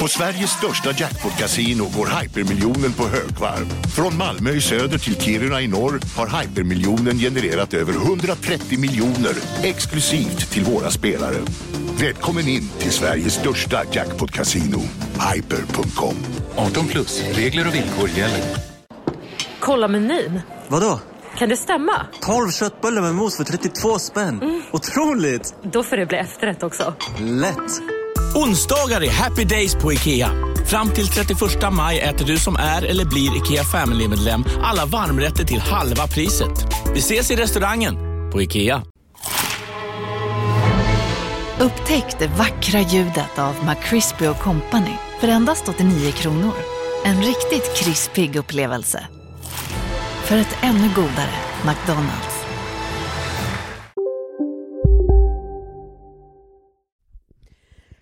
På Sveriges största jackpot-kasino går hypermiljonen på högvarv. Från Malmö i söder till Kiruna i norr har hypermiljonen genererat över 130 miljoner exklusivt till våra spelare. Välkommen in till Sveriges största jackpot-kasino, hyper.com. 18 plus, regler och villkor gäller. Kolla menyn. Vadå? Kan det stämma? 12 köttbullar med mos för 32 spänn. Otroligt! Då får det bli efterrätt också. Lätt! Onsdagar är happy days på IKEA. Fram till 31 maj äter du som är eller blir IKEA Family-medlem alla varmrätter till halva priset. Vi ses i restaurangen på IKEA. Upptäck det vackra ljudet av McCrispy Company för endast 89 kronor. En riktigt krispig upplevelse. För ett ännu godare McDonalds.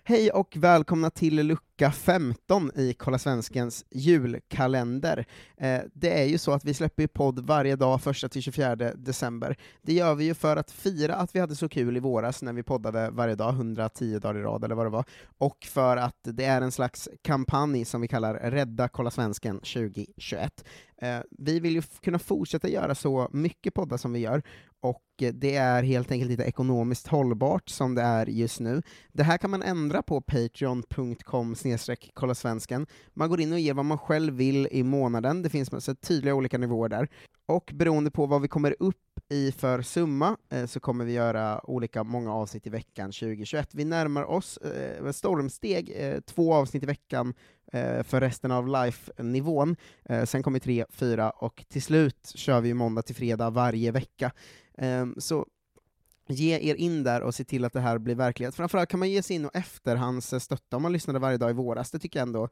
Hej och välkomna till lucka 15 i Kolla Svenskens julkalender. Eh, det är ju så att vi släpper podd varje dag 1-24 december. Det gör vi ju för att fira att vi hade så kul i våras när vi poddade varje dag, 110 dagar i rad eller vad det var, och för att det är en slags kampanj som vi kallar Rädda Kolla Svensken 2021. Eh, vi vill ju kunna fortsätta göra så mycket poddar som vi gör, och det är helt enkelt inte ekonomiskt hållbart som det är just nu. Det här kan man ändra på patreon.com snedstreck kolla svensken. Man går in och ger vad man själv vill i månaden, det finns massa tydliga olika nivåer där. Och beroende på vad vi kommer upp i för summa, eh, så kommer vi göra olika många avsnitt i veckan 2021. Vi närmar oss eh, med stormsteg eh, två avsnitt i veckan Eh, för resten av life-nivån. Eh, sen kommer tre, fyra, och till slut kör vi måndag till fredag varje vecka. Ehm, så ge er in där och se till att det här blir verklighet. Framförallt kan man ge sig in och efterhands stötta om man lyssnade varje dag i våras, det tycker jag ändå,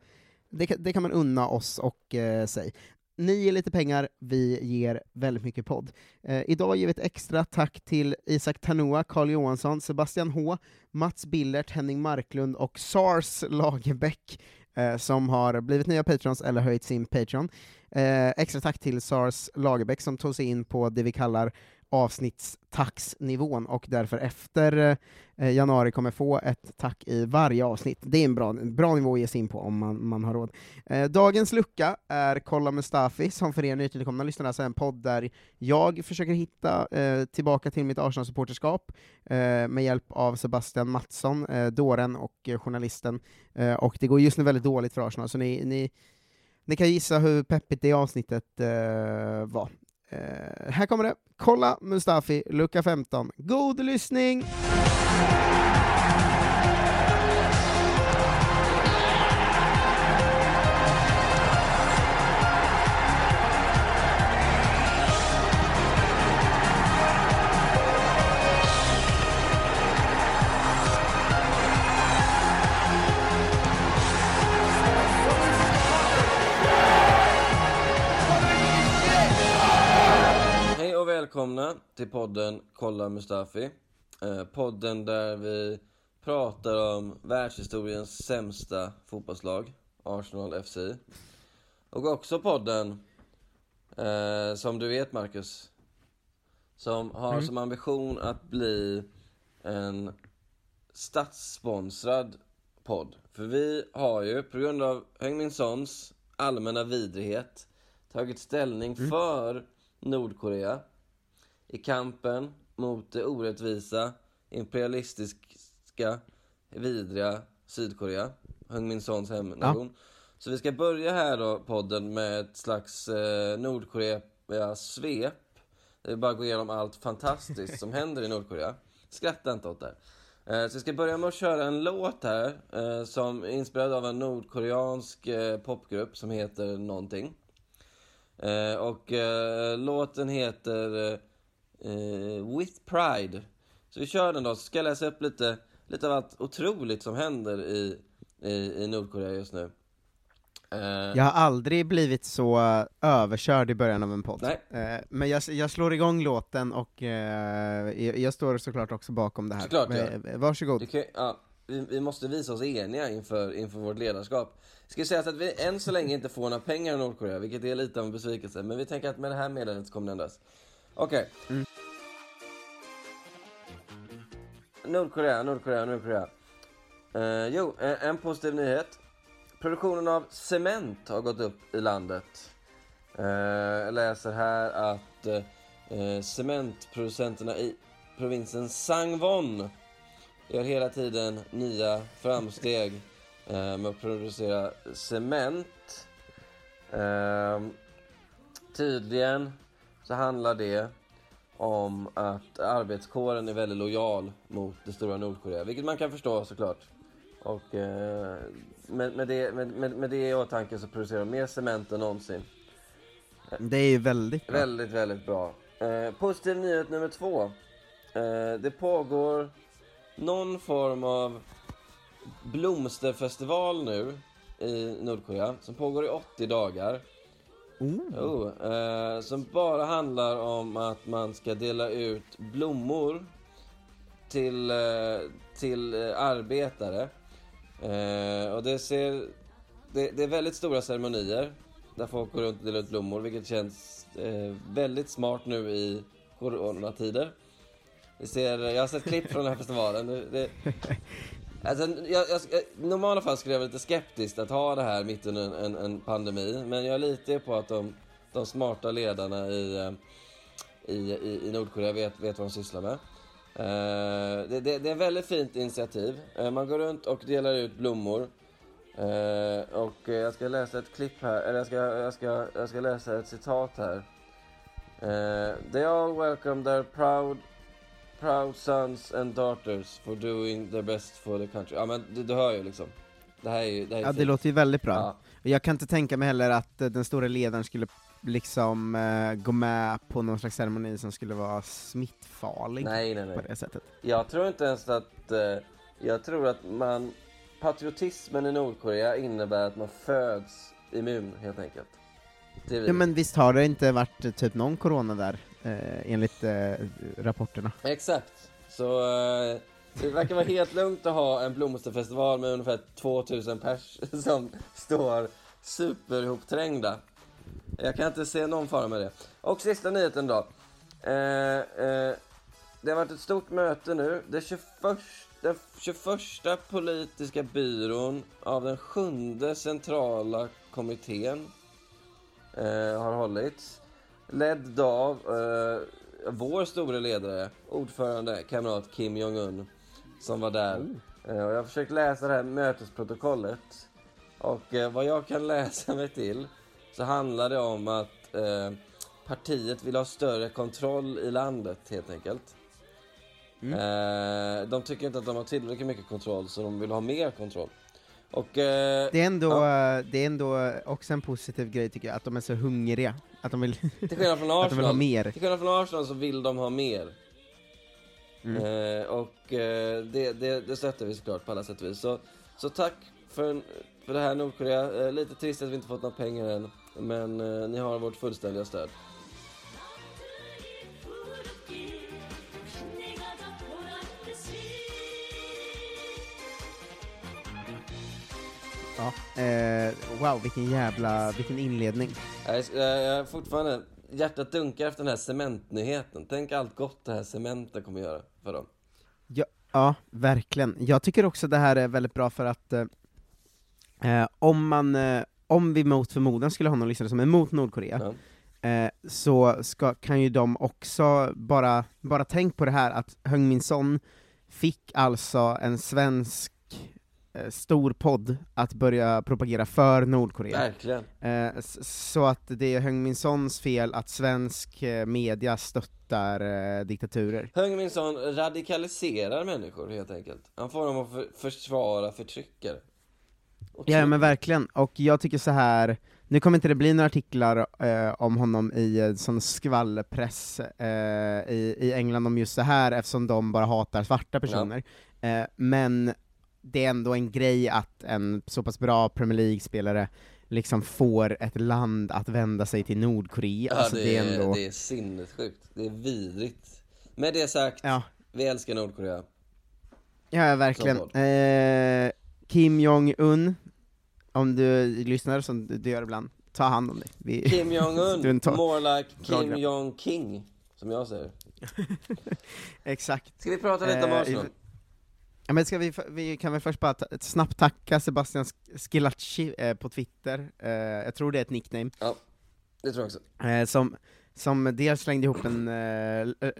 det, kan- det kan man unna oss och eh, sig. Ni ger lite pengar, vi ger väldigt mycket podd. Eh, idag ger vi ett extra tack till Isak Tanoa, Carl Johansson, Sebastian H, Mats Billert, Henning Marklund och Sars Lagerbäck, eh, som har blivit nya patrons eller höjt sin Patreon. Eh, extra tack till Sars Lagerbäck som tog sig in på det vi kallar avsnittstaxnivån och därför efter eh, januari kommer få ett tack i varje avsnitt. Det är en bra, en bra nivå att ge sig in på om man, man har råd. Eh, dagens lucka är Kolla Mustafi, som för er nytillkomna lyssnare alltså är en podd där jag försöker hitta eh, tillbaka till mitt Arsenal-supporterskap eh, med hjälp av Sebastian Mattsson, eh, dåren och eh, journalisten, eh, och det går just nu väldigt dåligt för Arsenal, så ni, ni ni kan gissa hur peppigt det avsnittet eh, var. Eh, här kommer det. Kolla Mustafi, lucka 15. God lyssning! Välkomna till podden Kolla Mustafi. Eh, podden där vi pratar om världshistoriens sämsta fotbollslag, Arsenal FC. Och också podden, eh, som du vet Marcus, som har som ambition att bli en statssponsrad podd. För vi har ju, på grund av Heung-Min Sons allmänna vidrighet, tagit ställning för Nordkorea i kampen mot det orättvisa, imperialistiska, vidriga Sydkorea, Heung-Min Sons hemnation. Så vi ska börja här då, podden, med ett slags eh, Nordkorea-svep. Där vi bara går igenom allt fantastiskt som händer i Nordkorea. Skratta inte åt det. Eh, så jag ska börja med att köra en låt här, eh, som är inspirerad av en nordkoreansk eh, popgrupp som heter någonting. Eh, och eh, låten heter eh, With Pride. Så vi kör den då, så ska jag läsa upp lite, lite av allt otroligt som händer i, i, i Nordkorea just nu. Eh, Jag har aldrig blivit så eh, överkörd i början av en podd. Eh, men jag, jag slår igång låten och eh, jag, jag står såklart också bakom det här. Såklart, ja. Eh, Varsågod. Kan, ja, vi, vi måste visa oss eniga inför, inför vårt ledarskap. Ska säga att vi än så länge inte får några pengar i Nordkorea, vilket är lite av en besvikelse. Men vi tänker att med det här meddelandet kommer det ändras. Okej. Nordkorea, Nordkorea, Nordkorea. Eh, jo, en, en positiv nyhet. Produktionen av cement har gått upp i landet. Eh, jag läser här att eh, cementproducenterna i provinsen Sangwon gör hela tiden nya framsteg eh, med att producera cement. Eh, tydligen så handlar det om att arbetskåren är väldigt lojal mot det stora Nordkorea, vilket man kan förstå såklart. Och eh, med, med, det, med, med, det i åtanke så producerar de mer cement än någonsin. Det är ju väldigt bra. Väldigt, väldigt bra. Eh, positiv nyhet nummer två. Eh, det pågår någon form av blomsterfestival nu i Nordkorea som pågår i 80 dagar. Oh. Oh, eh, som bara handlar om att man ska dela ut blommor till, eh, till eh, arbetare. Eh, och det ser... Det, det är väldigt stora ceremonier där folk går runt och delar ut blommor, vilket känns eh, väldigt smart nu i coronatider. Vi ser, jag har sett klipp från den här festivalen. Det, det, alltså, jag, jag, I normala fall skulle jag vara lite skeptisk att ha det här mitt under en, en, en pandemi, men jag litar på att de, de smarta ledarna i, eh, i, i, i Nordkorea vet, vet vad de sysslar med. Eh, det, det, det är ett väldigt fint initiativ. Eh, man går runt och delar ut blommor. Eh, och eh, jag ska läsa ett klipp här, eller jag ska, jag ska, jag ska läsa ett citat här. Eh, they all welcome their proud, proud sons and daughters for doing their best for the country. Ja men du, du hör ju liksom. Det här är ju, det här är Ja, det fint. låter ju väldigt bra. Ja. Jag kan inte tänka mig heller att eh, den stora ledaren skulle liksom eh, gå med på någon slags ceremoni som skulle vara smittfarlig Nej, nej, nej. på det sättet. Jag tror inte ens att... Eh, jag tror att man... Patriotismen i Nordkorea innebär att man föds immun, helt enkelt. Det. Ja, men visst har det inte varit eh, typ någon corona där, eh, enligt eh, rapporterna? Exakt. Så eh, det verkar vara helt lugnt att ha en blomsterfestival med ungefär 2000 pers som står superhopträngda. Jag kan inte se någon fara med det. Och sista nyheten då. Eh, eh, det har varit ett stort möte nu. Det 21, den 21 politiska byrån av den sjunde centrala kommittén eh, har hållits. Ledd av eh, vår store ledare, ordförande, kamrat Kim Jong-Un, som var där. Eh, och jag har försökt läsa det här mötesprotokollet. Och eh, vad jag kan läsa mig till så handlar det om att eh, partiet vill ha större kontroll i landet, helt enkelt. Eh, de tycker inte att de har tillräckligt mycket kontroll, så de vill ha mer kontroll. Och... Eh, Det är, ändå, ja, eh, det är ändå också en positiv grej tycker jag, att de är så hungriga, att de vill, till skillnad från att de vill ha Arsenal, mer. till skillnad från Arsenal så vill de ha mer. Mm. Eh, och eh, det, det, det stöttar vi såklart på alla sätt och vis. Så, så tack för, för det här Nordkorea. Eh, lite trist att vi inte fått några pengar än, men eh, ni har vårt fullständiga stöd. Ja. Eh, wow, vilken jävla, vilken inledning. Jag, är- jag, jag är fortfarande, hjärtat dunkar efter den här cementnyheten. Tänk allt gott det här cementen kommer göra för dem. Ja, ja, verkligen. Jag tycker också det här är väldigt bra för att eh, eh, om man, eh, om vi mot förmodan skulle ha någon lyssnare som är emot Nordkorea, eh, så ska, kan ju de också, bara, bara tänk på det här att Heung Min Son fick alltså en svensk stor podd att börja propagera för Nordkorea. Verkligen. Eh, så att det är Heung Min Sons fel att svensk eh, media stöttar eh, diktaturer. Heung Min Son radikaliserar människor helt enkelt. Han får dem att för, försvara förtryckare. Ja men verkligen, och jag tycker så här. nu kommer inte det bli några artiklar eh, om honom i eh, sån skvallpress eh, i, i England om just så här eftersom de bara hatar svarta personer, eh, men det är ändå en grej att en så pass bra Premier League-spelare liksom får ett land att vända sig till Nordkorea, Ja, alltså det, det är ändå... det är sinnessjukt. Det är vidrigt. Med det sagt, Ja. vi älskar Nordkorea. Ja, verkligen. Eh, Kim Jong-Un, om du lyssnar som du gör ibland, ta hand om dig. Vi- Kim Jong-Un, more like Kim. Jong-King, som jag säger. Exakt. Ska vi prata lite om Eh, Arsenal? Ja, men ska vi, vi kan väl först bara ta, ett snabbt tacka Sebastian Sk- Skilacci eh, på Twitter, eh, jag tror det är ett nickname, Ja, det tror jag också. eh, som, som dels slängde ihop en eh, eh,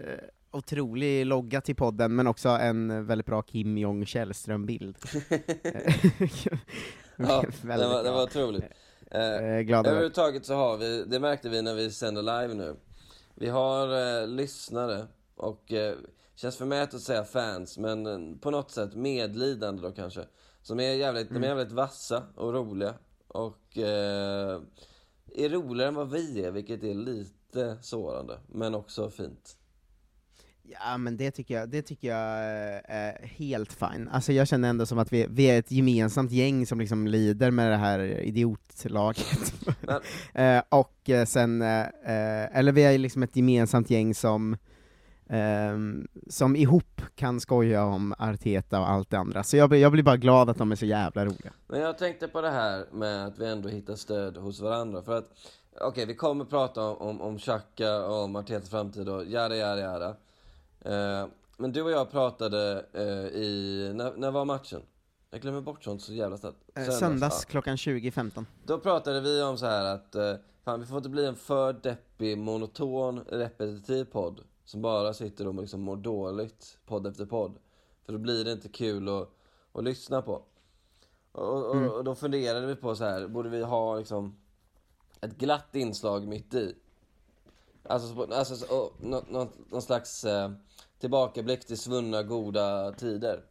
otrolig logga till podden, men också en väldigt bra Kim Jong Källström-bild. Ja, det var, det var otroligt. Eh, Eh. Överhuvudtaget så har vi, det märkte vi när vi sände live nu. Vi har lyssnare och känns förmätet att säga fans, men eh, på något sätt medlidande då kanske. Som är jävligt, Mm. de är jävligt vassa och roliga. Och eh, är roligare än vad vi är, vilket är lite sårande, men också fint. Ja men det tycker jag, det tycker jag eh, är helt fine. Alltså jag känner ändå som att vi, vi är ett gemensamt gäng som liksom lider med det här idiotlaget. Eh, och sen, eh, eller vi är liksom ett gemensamt gäng som ehm, som ihop kan skoja om Arteta och allt det andra. Så jag, blir- jag blir bara glad att de är så jävla roliga. Men jag tänkte på det här med att vi ändå hittar stöd hos varandra. För att, okej, vi kommer prata om, om, om Xhaka och om Artetas framtid och jada, jada, jada. Eh, men du och jag pratade eh, i, när, när var matchen? Jag glömmer bort sånt så jävla snabbt. Eh, söndags ja. klockan 20.15. Då pratade vi om så här att, eh, fan vi får inte bli en för deppig, monoton, repetitiv podd. Som bara sitter och liksom mår dåligt, podd efter podd. För då blir det inte kul att, att lyssna på. Och, och, och då funderade vi på så här, borde vi ha liksom ett glatt inslag mitt i? Alltså, så- alltså så- och, nå, nå, någon slags eh, tillbakablick till svunna goda tider.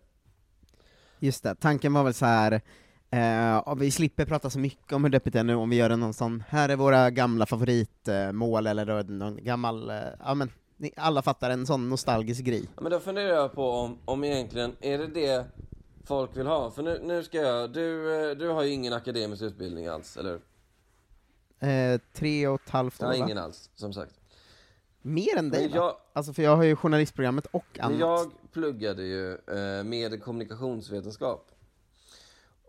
Just det, tanken var väl så här. Eh, vi slipper prata så mycket om hur deppigt det är nu om vi gör en någon sån, här är våra gamla favoritmål, eller då någon gammal, eh, ja men, ni, alla fattar, en sån nostalgisk grej. Ja, men då funderar jag på om, om egentligen, är det det folk vill ha? För nu, nu ska jag, du, eh, du har ju ingen akademisk utbildning alls, eller? Eh, tre och ett halvt år va? ingen alls, som sagt. Mer än dig Men va? jag, Alltså för jag har ju journalistprogrammet och men annat. jag pluggade ju eh, med kommunikationsvetenskap.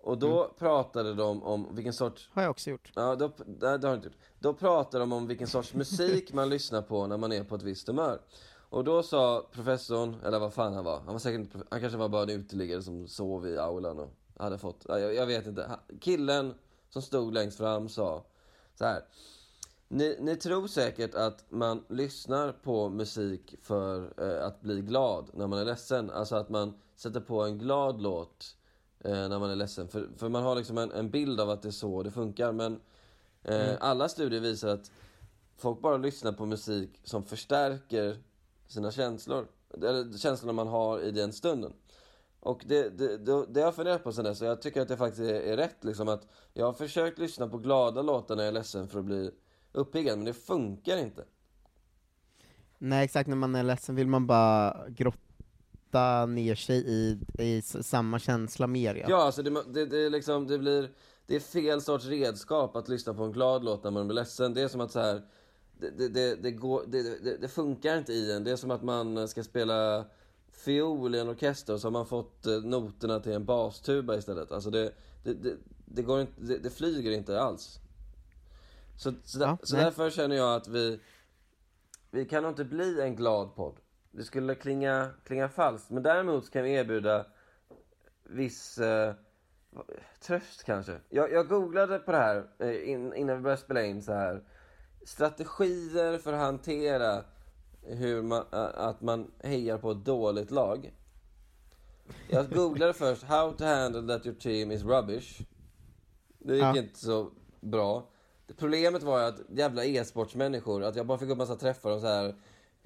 Och då Mm. pratade de om vilken sorts Har jag också gjort. Ja, då, nej, det har jag inte gjort. Då pratade de om vilken sorts musik man lyssnar på när man är på ett visst humör. Och då sa professorn, eller vad fan han var, han var säkert han kanske var bara en uteliggare som sov i aulan och hade fått, ja, jag, jag vet inte. Killen som stod längst fram sa så här. Ni, ni tror säkert att man lyssnar på musik för eh, att bli glad när man är ledsen. Alltså att man sätter på en glad låt när man är ledsen. För, för man har liksom en, en bild av att det är så det funkar. Men eh, alla studier visar att folk bara lyssnar på musik som förstärker sina känslor. Eller känslorna man har i den stunden. Och det, det, det, det har jag funderat på sen dess, och jag tycker att det faktiskt är, är rätt liksom att jag har försökt lyssna på glada låtar när jag är ledsen för att bli uppiggad, men det funkar inte. Nej exakt, när man är ledsen vill man bara grotta ner sig i, i samma känsla mer ja. Ja, alltså det, det, det, liksom, det blir, det är fel sorts redskap att lyssna på en glad låt när man blir ledsen. Det är som att så här, det, det, det, går, det, funkar inte i en. Det är som att man ska spela fiol i en orkester och så har man fått eh, noterna till en bastuba istället. Alltså det, det, går inte, det, flyger inte alls. Så, så, där, Ja, så därför känner jag att vi, vi kan inte bli en glad podd. Det skulle klinga, klinga falskt. Men däremot kan vi erbjuda viss eh, tröst kanske. Jag, jag googlade på det här eh, in, innan vi började spela in så här. Strategier för att hantera hur man, att man hejar på ett dåligt lag. Jag googlade först How to handle that your team is rubbish. Det gick Ja. inte så bra. Problemet var att jävla e-sportsmänniskor, att jag bara fick upp massa träffar och så här.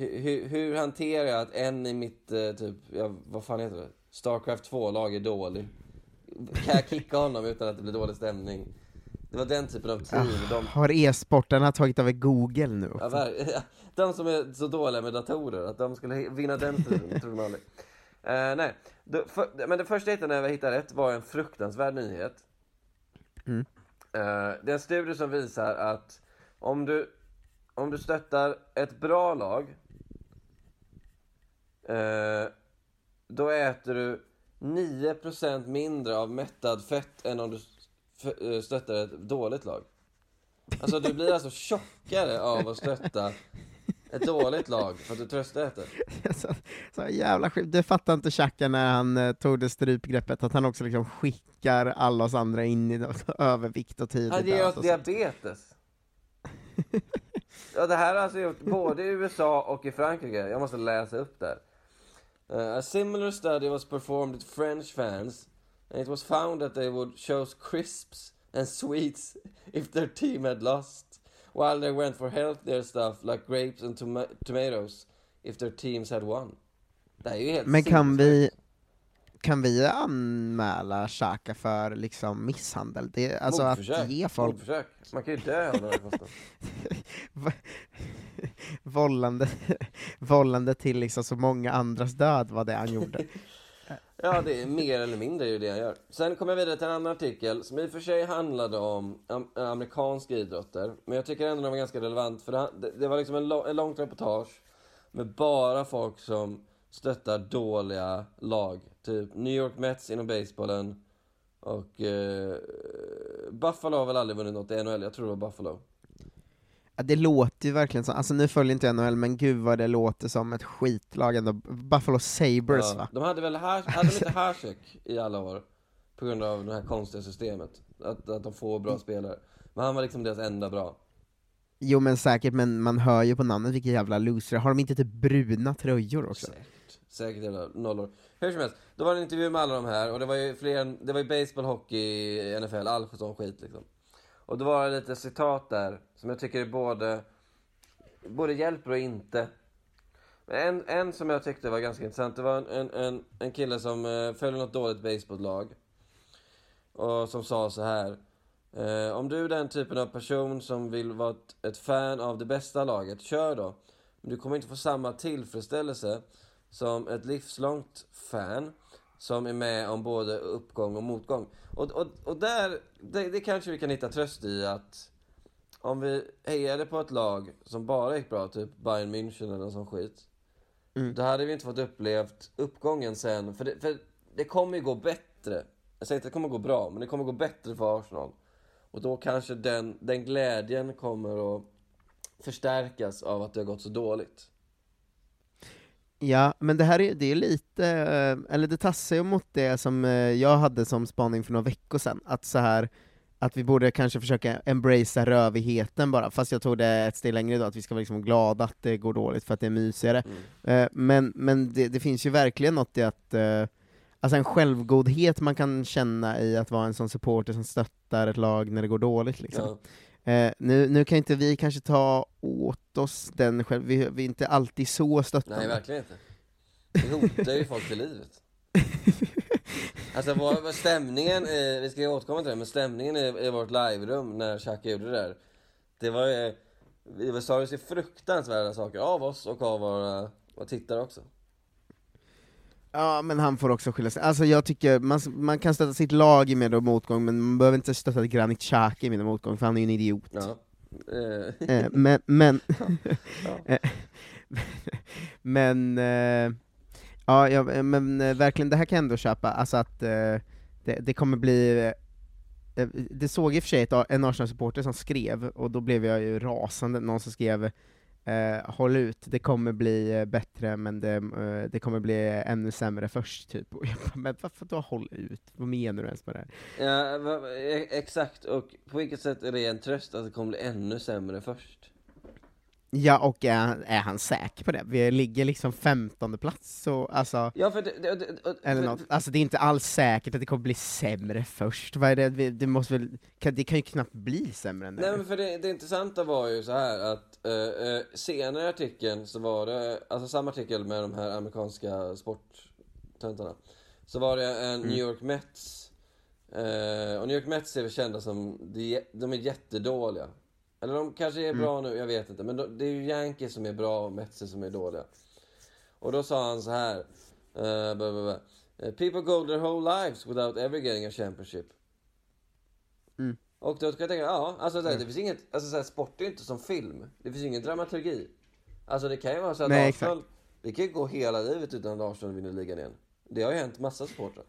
Hur, hur, hur hanterar jag att en i mitt, eh, typ, ja, vad fan heter det? Starcraft 2-lag är dålig. Kan jag kicka honom utan att det blir dålig stämning? Det var den typen av team. De, Har e-sportarna tagit över Google nu ja, ver- de som är så dåliga med datorer, att de skulle vinna den striden, tror de aldrig. Eh, nej, Då- för, men det första jag hittade när jag hittade rätt var en fruktansvärd nyhet. Mm. Eh, det är en studie som visar att om du, om du stöttar ett bra lag, då äter du 9% mindre av mättad fett än om du eh, stöttar ett dåligt lag. Alltså du blir alltså tjockare av att stötta Ett dåligt lag, för att du tröstäter. så, så jävla skit. Det fattar inte Xhaka när han eh, tog det strypgreppet, att han också liksom skickar alla oss andra in i övervikt och tidig Han ger oss diabetes. Ja, det här har alltså gjort både i USA och i Frankrike. Jag måste läsa upp det här. Uh, a similar study was performed with French fans and it was found that they would choose crisps and sweets if their team had lost while they went for healthier stuff like grapes and toma- tomatoes if their teams had won. Det här är ju helt Men kan vi, kan vi anmäla Xhaka för liksom misshandel? Det, alltså att Mordförsök. ge folk Mordförsök. Man kan ju dö här kostar. vållande, vållande till liksom så många andras död var det han gjorde. Ja, det är mer eller mindre ju det han gör. Sen kommer jag vidare till en annan artikel som i och för sig handlade om am amerikanska idrotter. Men jag tycker ändå den var ganska relevant för det, det, det var liksom en, lo- en långt reportage med bara folk som stöttar dåliga lag. Typ New York Mets inom basebollen och eh, Buffalo har väl aldrig vunnit något i NHL, jag tror det var Buffalo. Det låter ju verkligen som, alltså nu följer inte jag NHL, men gud vad det låter som ett skitlag ändå. Buffalo Sabres Ja, va? de hade väl Hash, hade de inte Hasek i alla år? På grund av det här konstiga systemet. Att, att de får bra spelare. Men han var liksom deras enda bra. Jo men säkert, men man hör ju på namnet vilka jävla loser. Har de inte typ bruna tröjor också? Säkert. Säkert jävla nollor. Hur som helst, då var det en intervju med alla de här och det var ju fler, än- det var ju baseball, hockey, NFL, all sån skit liksom. Och då var det lite citat där som jag tycker både, både hjälper och inte. Men En, en som jag tyckte var ganska intressant, det var en, en, en, en kille som eh, följer något dåligt baseballlag. Och som sa så här. Eh, om du är den typen av person som vill vara ett, ett fan av det bästa laget, kör då. Men du kommer inte få samma tillfredsställelse som ett livslångt fan som är med om både uppgång och motgång. Och, och, och där, det, det kanske vi kan hitta tröst i att om vi hejade på ett lag som bara gick bra, typ Bayern München eller någon sån skit. Mm. Då hade vi inte fått upplevt uppgången sen, för det, för det kommer ju gå bättre. Jag säger inte att det kommer gå bra, men det kommer gå bättre för Arsenal. Och då kanske den, den glädjen kommer att förstärkas av att det har gått så dåligt. Ja, men det här är, det är lite, eh, eller det tassar ju mot det som eh, jag hade som spaning för några veckor sedan, att så här att vi borde kanske försöka embracea rövigheten bara, fast jag tog det ett steg längre idag, att vi ska vara liksom glada att det går dåligt för att det är mysigare. Mm. Eh, Men, men det, det finns ju verkligen något i att, alltså en självgodhet man kan känna i att vara en sån supporter som stöttar ett lag när det går dåligt liksom. Ja. Eh, nu, nu kan inte vi kanske ta åt oss den själv, vi, vi är inte alltid så stöttande. Nej, verkligen inte. Det hotar ju folk till livet. Alltså vår, vår stämningen, i, vi ska återkomma till det, men stämningen i, i vårt liverum när Xhaka gjorde det där. Det var ju, vi sa ju fruktansvärda saker av oss och av våra, våra tittare också. Ja, men han får också skylla sig. Alltså jag tycker, man, man kan stötta sitt lag i med och motgång, men man behöver inte stötta Granit Xhaka i med och motgång, för han är ju en idiot. Ja. Eh, Eh, men, men, Ja. Eh, men, eh, ja, ja, men verkligen, det här kan jag ändå köpa, alltså att eh, det, det kommer bli det såg i och för sig ett, en Arsenal-supporter som skrev, och då blev jag ju rasande, någon som skrev eh, håll ut, det kommer bli eh, bättre men det, eh, det kommer bli ännu sämre först, typ. Och jag bara, men varför då håll ut? Vad menar du ens med det här? ja, va- e- exakt, och på vilket sätt är det en tröst att det kommer bli ännu sämre först? Ja, och är, är han säker på det? Vi ligger liksom 15 plats, så alltså Ja, för det, det, det, Eller något. Alltså det är inte alls säkert att det kommer bli sämre först, vad är det, det måste väl, kan, det kan ju knappt bli sämre än det. Nej men för det, det intressanta var ju så här att eh, senare i artikeln så var det, alltså samma artikel med de här amerikanska sporttöntarna. Så var det en New York Mets, eh, och New York Mets är väl kända som, de, är- de är jättedåliga. Eller de kanske är bra nu, jag vet inte. Men de, det är ju Yankees som är bra och Mets som är dåliga. Och då sa han så här. eh, blah, blah, blah. People go their whole lives without ever getting a championship. Mm. Och då kan jag tänka, ja, alltså så här, det finns inget, alltså så här, sport är inte som film. Det finns ingen dramaturgi. Alltså det kan ju vara så att Nej, Arsenal, det kan ju gå hela livet utan att Arsenal vinner ligan igen. Det har ju hänt massa supportrar.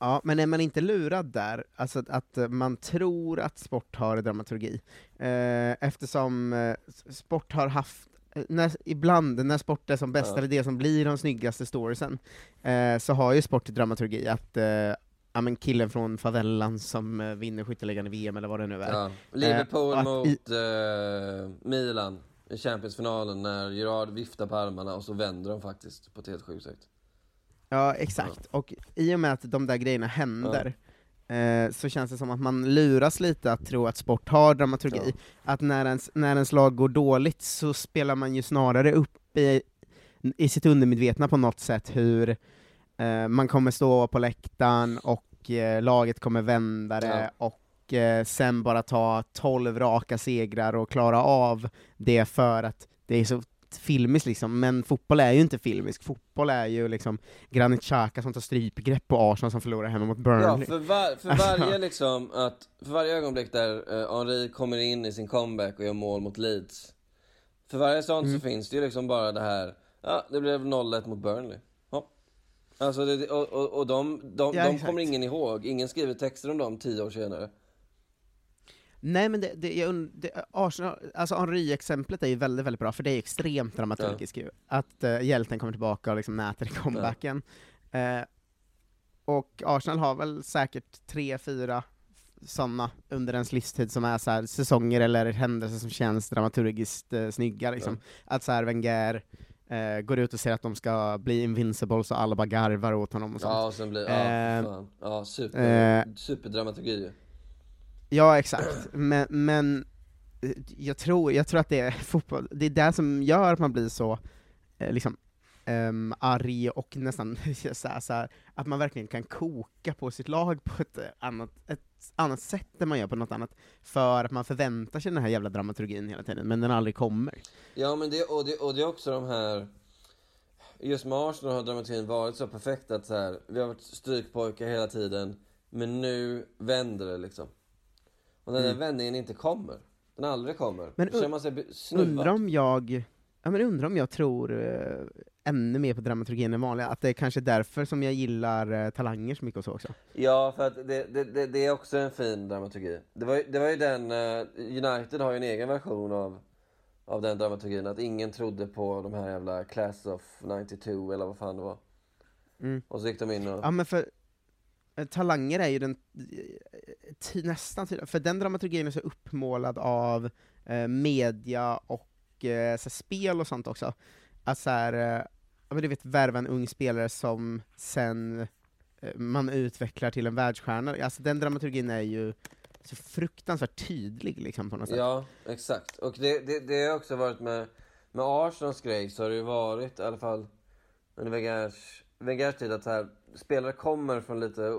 Ja, men är man inte lurad där, alltså att, att man tror att sport har dramaturgi, eh, eftersom eh, sport har haft eh, när, ibland när sport är som bäst, Ja. eller det som blir de snyggaste storiesen, eh, så har ju sport dramaturgi, att eh, ja, men killen från favelan som eh, vinner skytteligan i VM, eller vad det nu är. Ja. Liverpool Eh, mot i- eh, Milan i Champions-finalen när Gerard viftar på armarna och så vänder de faktiskt på ett helt sjukt sätt. Ja, exakt. Och i och med att de där grejerna händer, eh, så känns det som att man luras lite att tro att sport har dramaturgi. Ja. Att när ens, när ens lag går dåligt så spelar man ju snarare upp i, i sitt undermedvetna på något sätt hur man kommer stå på läktaren och eh, laget kommer vända det, och eh, sen bara ta 12 raka segrar och klara av det för att det är så filmiskt liksom, men fotboll är ju inte filmisk, fotboll är ju liksom Granit Xhaka som tar strypgrepp på Arsenal som förlorar hemma mot Ja, Burnley. för, var, för varje liksom, att, för varje ögonblick där eh, Henri kommer in i sin comeback och gör mål mot Leeds. För varje sånt Mm. så finns det ju liksom bara det här, ja det blev 0-1 mot Burnley. Ja. Alltså, det, och, och, och de, de, Ja, de kommer ingen ihåg, ingen skriver texter om dem tio år senare. Nej men det, det, jag det, Arsenal, alltså Henry-exemplet är ju väldigt, väldigt bra, för det är extremt dramaturgiskt ju. Att uh, hjälten kommer tillbaka och liksom mäter i comebacken. Eh, och Arsenal har väl säkert tre, fyra sådana under ens livstid som är så här, säsonger eller händelser som känns dramaturgiskt uh, snygga liksom. Att så här Wenger eh, går ut och säger att de ska bli invincible så alla bara garvar åt honom och sånt. Ja, och sen blir, ja, Eh, fan. ja super, eh, superdramaturgi. Ja, exakt. Men, men eh, jag, tror, jag tror att det är fotboll, det är det som gör att man blir så eh, liksom, ehm, arg och nästan så här, så här, att man verkligen kan koka på sitt lag på ett annat, ett annat sätt än man gör på något annat, för att man förväntar sig den här jävla dramaturgin hela tiden, men den aldrig kommer. Ja men det, och det, och det är också de här Just med Arsenal har dramaturgin varit så perfekt att så här, vi har varit strykpojkar hela tiden Men nu vänder det liksom Och när den vändningen inte kommer Den aldrig kommer Mm. Men Då känner man sig snuvad Undrar om jag, ja men undrar om jag tror eh, ännu mer på dramaturgin än vanligt, att det är kanske därför som jag gillar eh, talanger så mycket och så också. Ja för att det, det, det, det är också en fin dramaturgi Det var, ju- det var ju den, eh, United har ju en egen version av Av den dramaturgin, att ingen trodde på de här jävla Class of 92 eller vad fan det var Mm. Och så gick de in och Ja men för eh, Talanger är ju den, eh, ti- nästan tydliga, för den dramaturgin är så uppmålad av eh, media och mycket så här, spel och sånt också. Att så här, ja, men du vet, värva en ung spelare som sen eh, man utvecklar till en världsstjärna. Alltså den dramaturgin är ju så fruktansvärt tydlig liksom på något sätt. Ja, exakt. Och det, det, det har också varit med, med Arsenals grej så har det ju varit i alla fall under Wengers, Wengers tid att här, spelare kommer från lite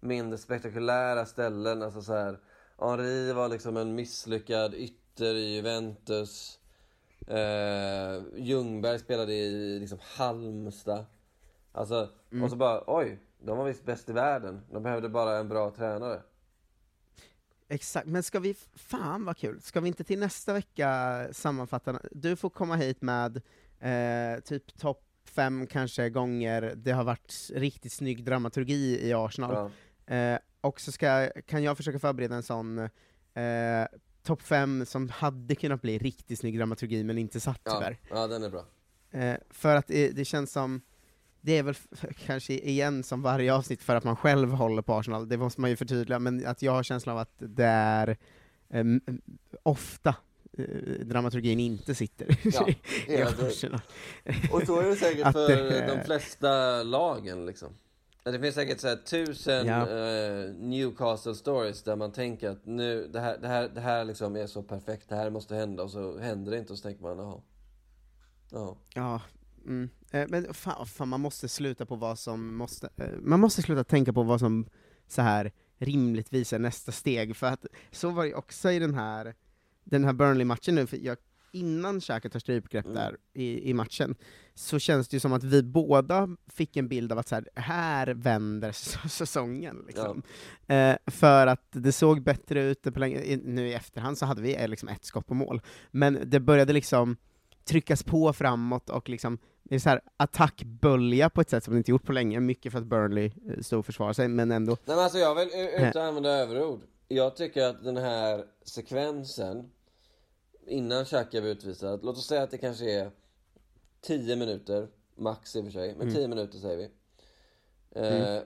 mindre spektakulära ställen. Alltså så här, Henri var liksom en misslyckad ytter i Juventus. Eh, Ljungberg spelade i liksom Halmstad. Alltså, och så bara oj, de var visst bäst i världen. De behövde bara en bra tränare. Exakt, men ska vi, fan vad kul, ska vi inte till nästa vecka sammanfatta, du får komma hit med eh, typ topp fem kanske gånger det har varit riktigt snygg dramaturgi i Arsenal, Ja. eh, och så ska, kan jag försöka förbereda en sån eh, topp fem som hade kunnat bli riktigt snygg dramaturgi men inte satt Ja, tyvärr. ja, den är bra. Eh, för att det, det känns som, det är väl kanske igen som varje avsnitt för att man själv håller på Arsenal, det måste man ju förtydliga, men att jag har känslan av att det är em, ofta eh, dramaturgin inte sitter Ja, i. Arsenal. Och så är det säkert för det- de flesta lagen liksom. Det finns säkert så tusen Ja. eh, Newcastle stories där man tänker att nu, det här, det här, det här liksom är så perfekt, det här måste hända och så händer det inte och så tänker man jaha. Ja. Ja, mm. eh, men fan, fan, man måste sluta på vad som måste, eh, man måste sluta tänka på vad som så här rimligtvis är nästa steg, för att så var det också i den här, den här Burnley-matchen nu, för jag, innan Xhaka tar strypgrepp Mm. där i, i matchen, så känns det ju som att vi båda fick en bild av att så här, här vänder säsongen. Liksom. Eh, för att det såg bättre ut på länge, nu i efterhand så hade vi eh, liksom ett skott på mål, men det började liksom tryckas på framåt och liksom det är så här attackbölja på ett sätt som det inte gjort på länge, mycket för att Burnley eh, stod och försvarade sig, men ändå. Nej men alltså jag vill utan att använda överord. Jag tycker att den här sekvensen innan Xhaka blev utvisad. Låt oss säga att det kanske är 10 minuter, max i och för sig, men 10 minuter säger vi. Eh,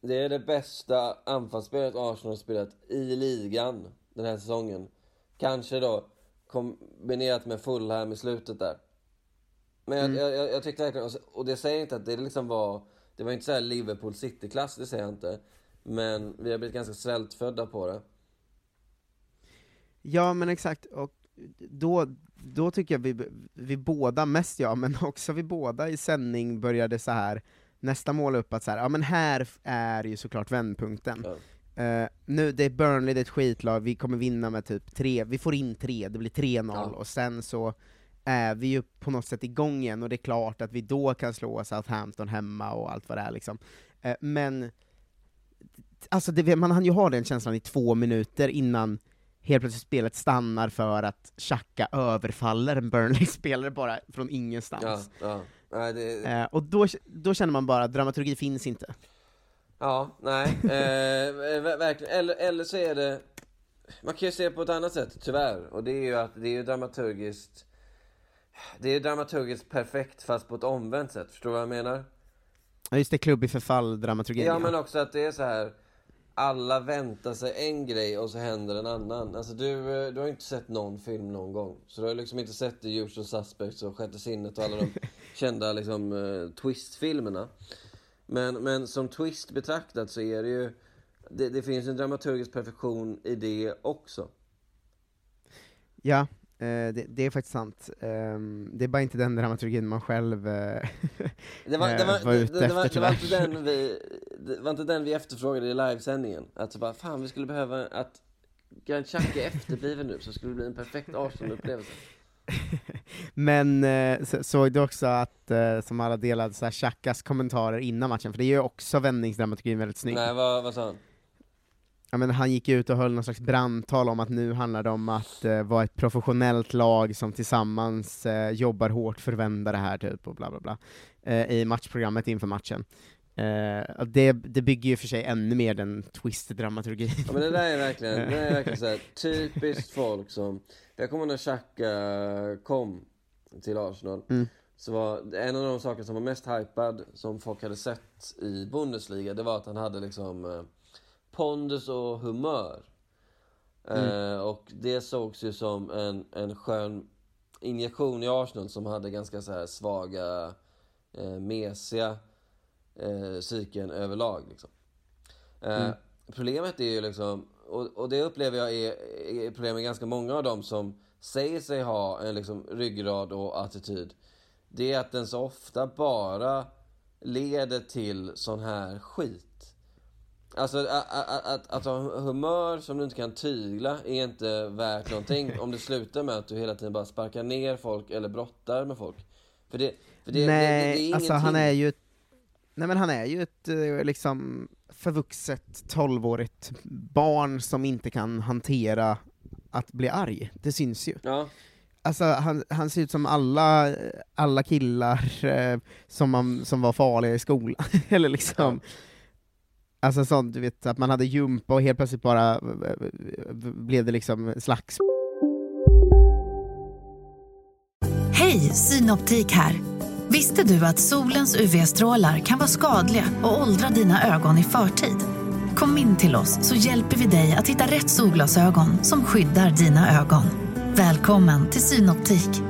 Det är det bästa anfallsspelet Arsenal har spelat i ligan den här säsongen. Kanske då kombinerat med Fulham i slutet där. Men jag, jag, jag, jag tyckte verkligen, och det säger inte att det liksom var, det var inte så här Liverpool City-klass, det säger jag inte. Men vi har blivit ganska svältfödda på det. Ja men exakt, och då, då tycker jag vi, vi båda, mest jag, men också vi båda i sändning började så här nästa mål upp att så här, ja men här är ju såklart vändpunkten. Ja. Eh, nu, det är Burnley, det är ett skitlag, vi kommer vinna med typ tre, vi får in tre, det blir 3-0, Ja. och sen så är vi ju på något sätt igång igen, och det är klart att vi då kan slå Southampton hemma och allt vad det är liksom. Eh, men, alltså det, man hann ju ha den känslan i två minuter innan helt plötsligt spelet stannar för att Xhaka överfaller en Burnley-spelare bara från ingenstans. Ja, ja. Nej, det, Eh, och då, då känner man bara dramaturgi finns inte. Ja, nej, eh, ver- verkligen. Eller, eller så är det, man kan ju se det på ett annat sätt, tyvärr. Och det är ju att det är ju dramaturgiskt, det är dramaturgiskt perfekt fast på ett omvänt sätt. Förstår du vad jag menar? Ja just det, klubb i förfall, dramaturgin. Ja, men också att det är så här. Alla väntar sig en grej och så händer en annan. Alltså du, eh, du har inte sett någon film någon gång. Så du har liksom inte sett The Usual Suspects och Sjätte sinnet och alla de kända liksom uh, twist-filmerna. Men, men som twist betraktat så är det ju, det, det finns en dramaturgisk perfektion i det också. Ja, det, det är faktiskt sant. Ehm, det är bara inte den dramaturgin man själv eh, Det var, det eh, var, var ute det, det, var, efter det, var inte den vi, det var inte den vi efterfrågade i livesändningen. Att så bara, fan vi skulle behöva att Granit Xhaka är efterbliven nu, så skulle det bli en perfekt Arsenal-upplevelse. Men eh, så, såg du också att, eh, som alla delade, så här, kommentarer innan matchen, för det gör ju också vändningsdramaturgin väldigt snyggt. Nej, vad, vad sa han? Ja, men han gick ut och höll någon slags brandtal om att nu handlar det om att eh, vara ett professionellt lag som tillsammans eh, jobbar hårt för att vända det här, typ, och bla bla bla, eh, i matchprogrammet inför matchen. Eh, det, det bygger ju för sig ännu mer den twist-dramaturgin. Ja men det där är verkligen, det är verkligen så här, typiskt folk som, jag kommer när Xhaka kom till Arsenal, Mm. så var en av de saker som var mest hypad, som folk hade sett i Bundesliga, det var att han hade liksom eh, pondus och humör. Eh, och det sågs ju som en, en skön injektion i Arsenal som hade ganska så här svaga, eh, mesiga eh, psyken överlag. Liksom. Eh, Problemet är ju liksom, och, och det upplever jag är, är problem med ganska många av dem som säger sig ha en liksom ryggrad och attityd. Det är att den så ofta bara leder till sån här skit. Alltså att, att, att, ha humör som du inte kan tygla är inte värt någonting om det slutar med att du hela tiden bara sparkar ner folk eller brottar med folk. För det, för det, Nej, det, det, det är alltså han är ju nej men han är ju ett eh, liksom förvuxet 12-årigt barn som inte kan hantera att bli arg. Det syns ju. Ja, Alltså han, han ser ut som alla, alla killar eh, som, man, som var farliga i skolan, eller liksom Alltså sånt, du vet, att man hade jumpa och helt plötsligt bara blev det liksom slags Hej, Synoptik här. Visste du att solens UV-strålar kan vara skadliga och åldra dina ögon i förtid? Kom in till oss så hjälper vi dig att hitta rätt solglasögon som skyddar dina ögon. Välkommen till Synoptik.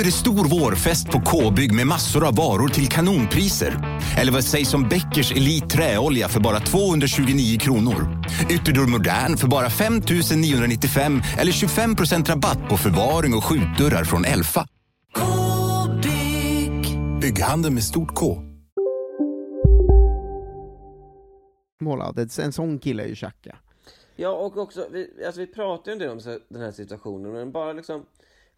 Nu är det stor vårfest på K-bygg med massor av varor till kanonpriser. Eller vad sägs om Bäckers Elite Träolja för bara 229 kronor? Ytterdörr Modern för bara 5 995 eller 25% rabatt på förvaring och skjutdörrar från Elfa. K-bygg. Bygghandeln med stort K. mål det. En sån kille är ju Xhaka. Ja, och också, vi, alltså vi pratar ju en del om den här situationen, men bara liksom,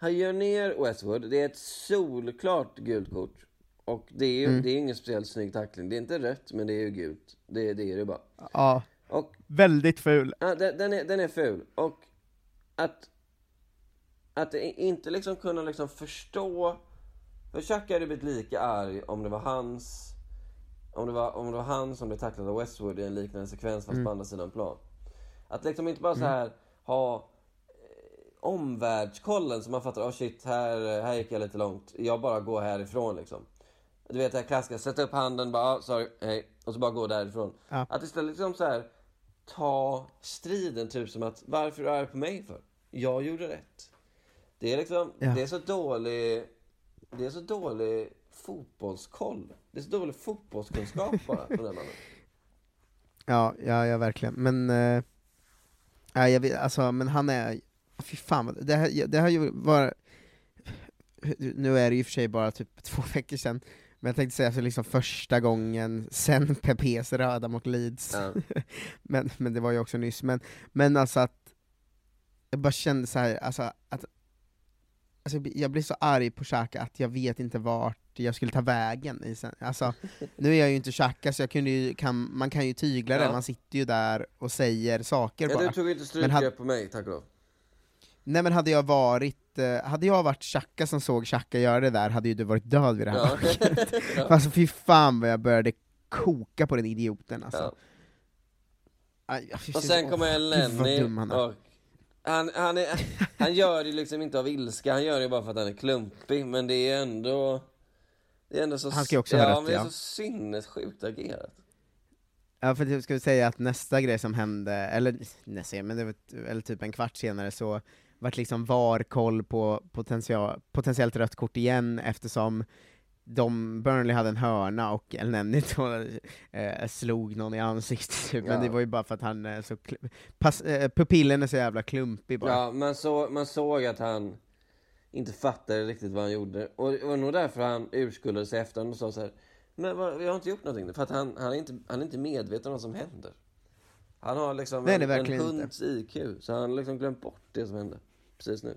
han gör ner Westwood, det är ett solklart gult kort. Och det är ju Mm. det är ingen speciellt snygg tackling. Det är inte rött, men det är ju gult. Det, det är det bara. Ja, Och väldigt ful. Ja, den, den, är, den är ful. Och att, att inte liksom kunna liksom förstå... För Chuck hade blivit lika arg om det var hans... Om det var, om det var han som blev tacklad av Westwood i en liknande sekvens fast Mm. på andra sidan plan. Att liksom inte bara så Mm. här ha eh, omvärldskollen så man fattar, oh shit, här, här gick jag lite långt. Jag bara går härifrån liksom. Du vet det här klassiska, sätta upp handen, bara, ah, sorry, hej. Och så bara gå därifrån. Ja. Att istället liksom så här ta striden typ som att varför är du arg på mig för? Jag gjorde rätt. Det är liksom, Ja. det är så dålig, det är så dålig fotbollskoll. Det är så dålig fotbollskunskap bara från den mannen. Ja, ja, ja verkligen. Men, ja, jag vet, alltså, men han är, fy fan, det här, det har ju varit, nu är det ju för sig bara typ två veckor sedan, men jag tänkte säga för liksom första gången sen Pepes röda mot Leeds, Ja. men, men det var ju också nyss, men, men alltså att, jag bara kände så här, alltså att Alltså, jag blir- så arg på Xhaka att jag vet inte vart jag skulle ta vägen. I sen. Alltså, nu är jag ju inte Xhaka, så jag kunde ju, kan, man kan ju tygla det, Ja. man sitter ju där och säger saker Ja, bara. du tog inte Men stryk på mig, tack och lov. Nej men hade jag varit, eh, hade jag varit Xhaka som såg Xhaka göra det där, hade ju du varit död vid det här Ja. laget. Ja. Alltså fy fan vad jag började koka på den idioten alltså. Ja. Aj, Och sen kommer han Lenny och han, han, är, han gör det liksom inte av ilska, han gör det bara för att han är klumpig, men det är ändå... Det är ändå så... Han ska också ha ja, rätt, men det är ja. så sinnessjukt agerat. Ja för ska säga att nästa grej som hände, eller nästa, men det var, eller typ en kvart senare så vart liksom VAR-koll på potential, potentiellt rött kort igen eftersom de, Burnley hade en hörna och El Nenni eh, slog någon i ansiktet typ, men Ja. det var ju bara för att han är så, pass, eh, pupillen är så jävla klumpig bara. Ja, man, så, man såg att han inte fattade riktigt vad han gjorde. Och det var nog därför han urskuldade sig efter och sa så här. Men vad, vi har inte gjort någonting. För att han, han, är inte, han är inte medveten om vad som händer. Han har liksom Nej, en, en inte. hunds IQ. Så han har liksom glömt bort det som hände precis nu.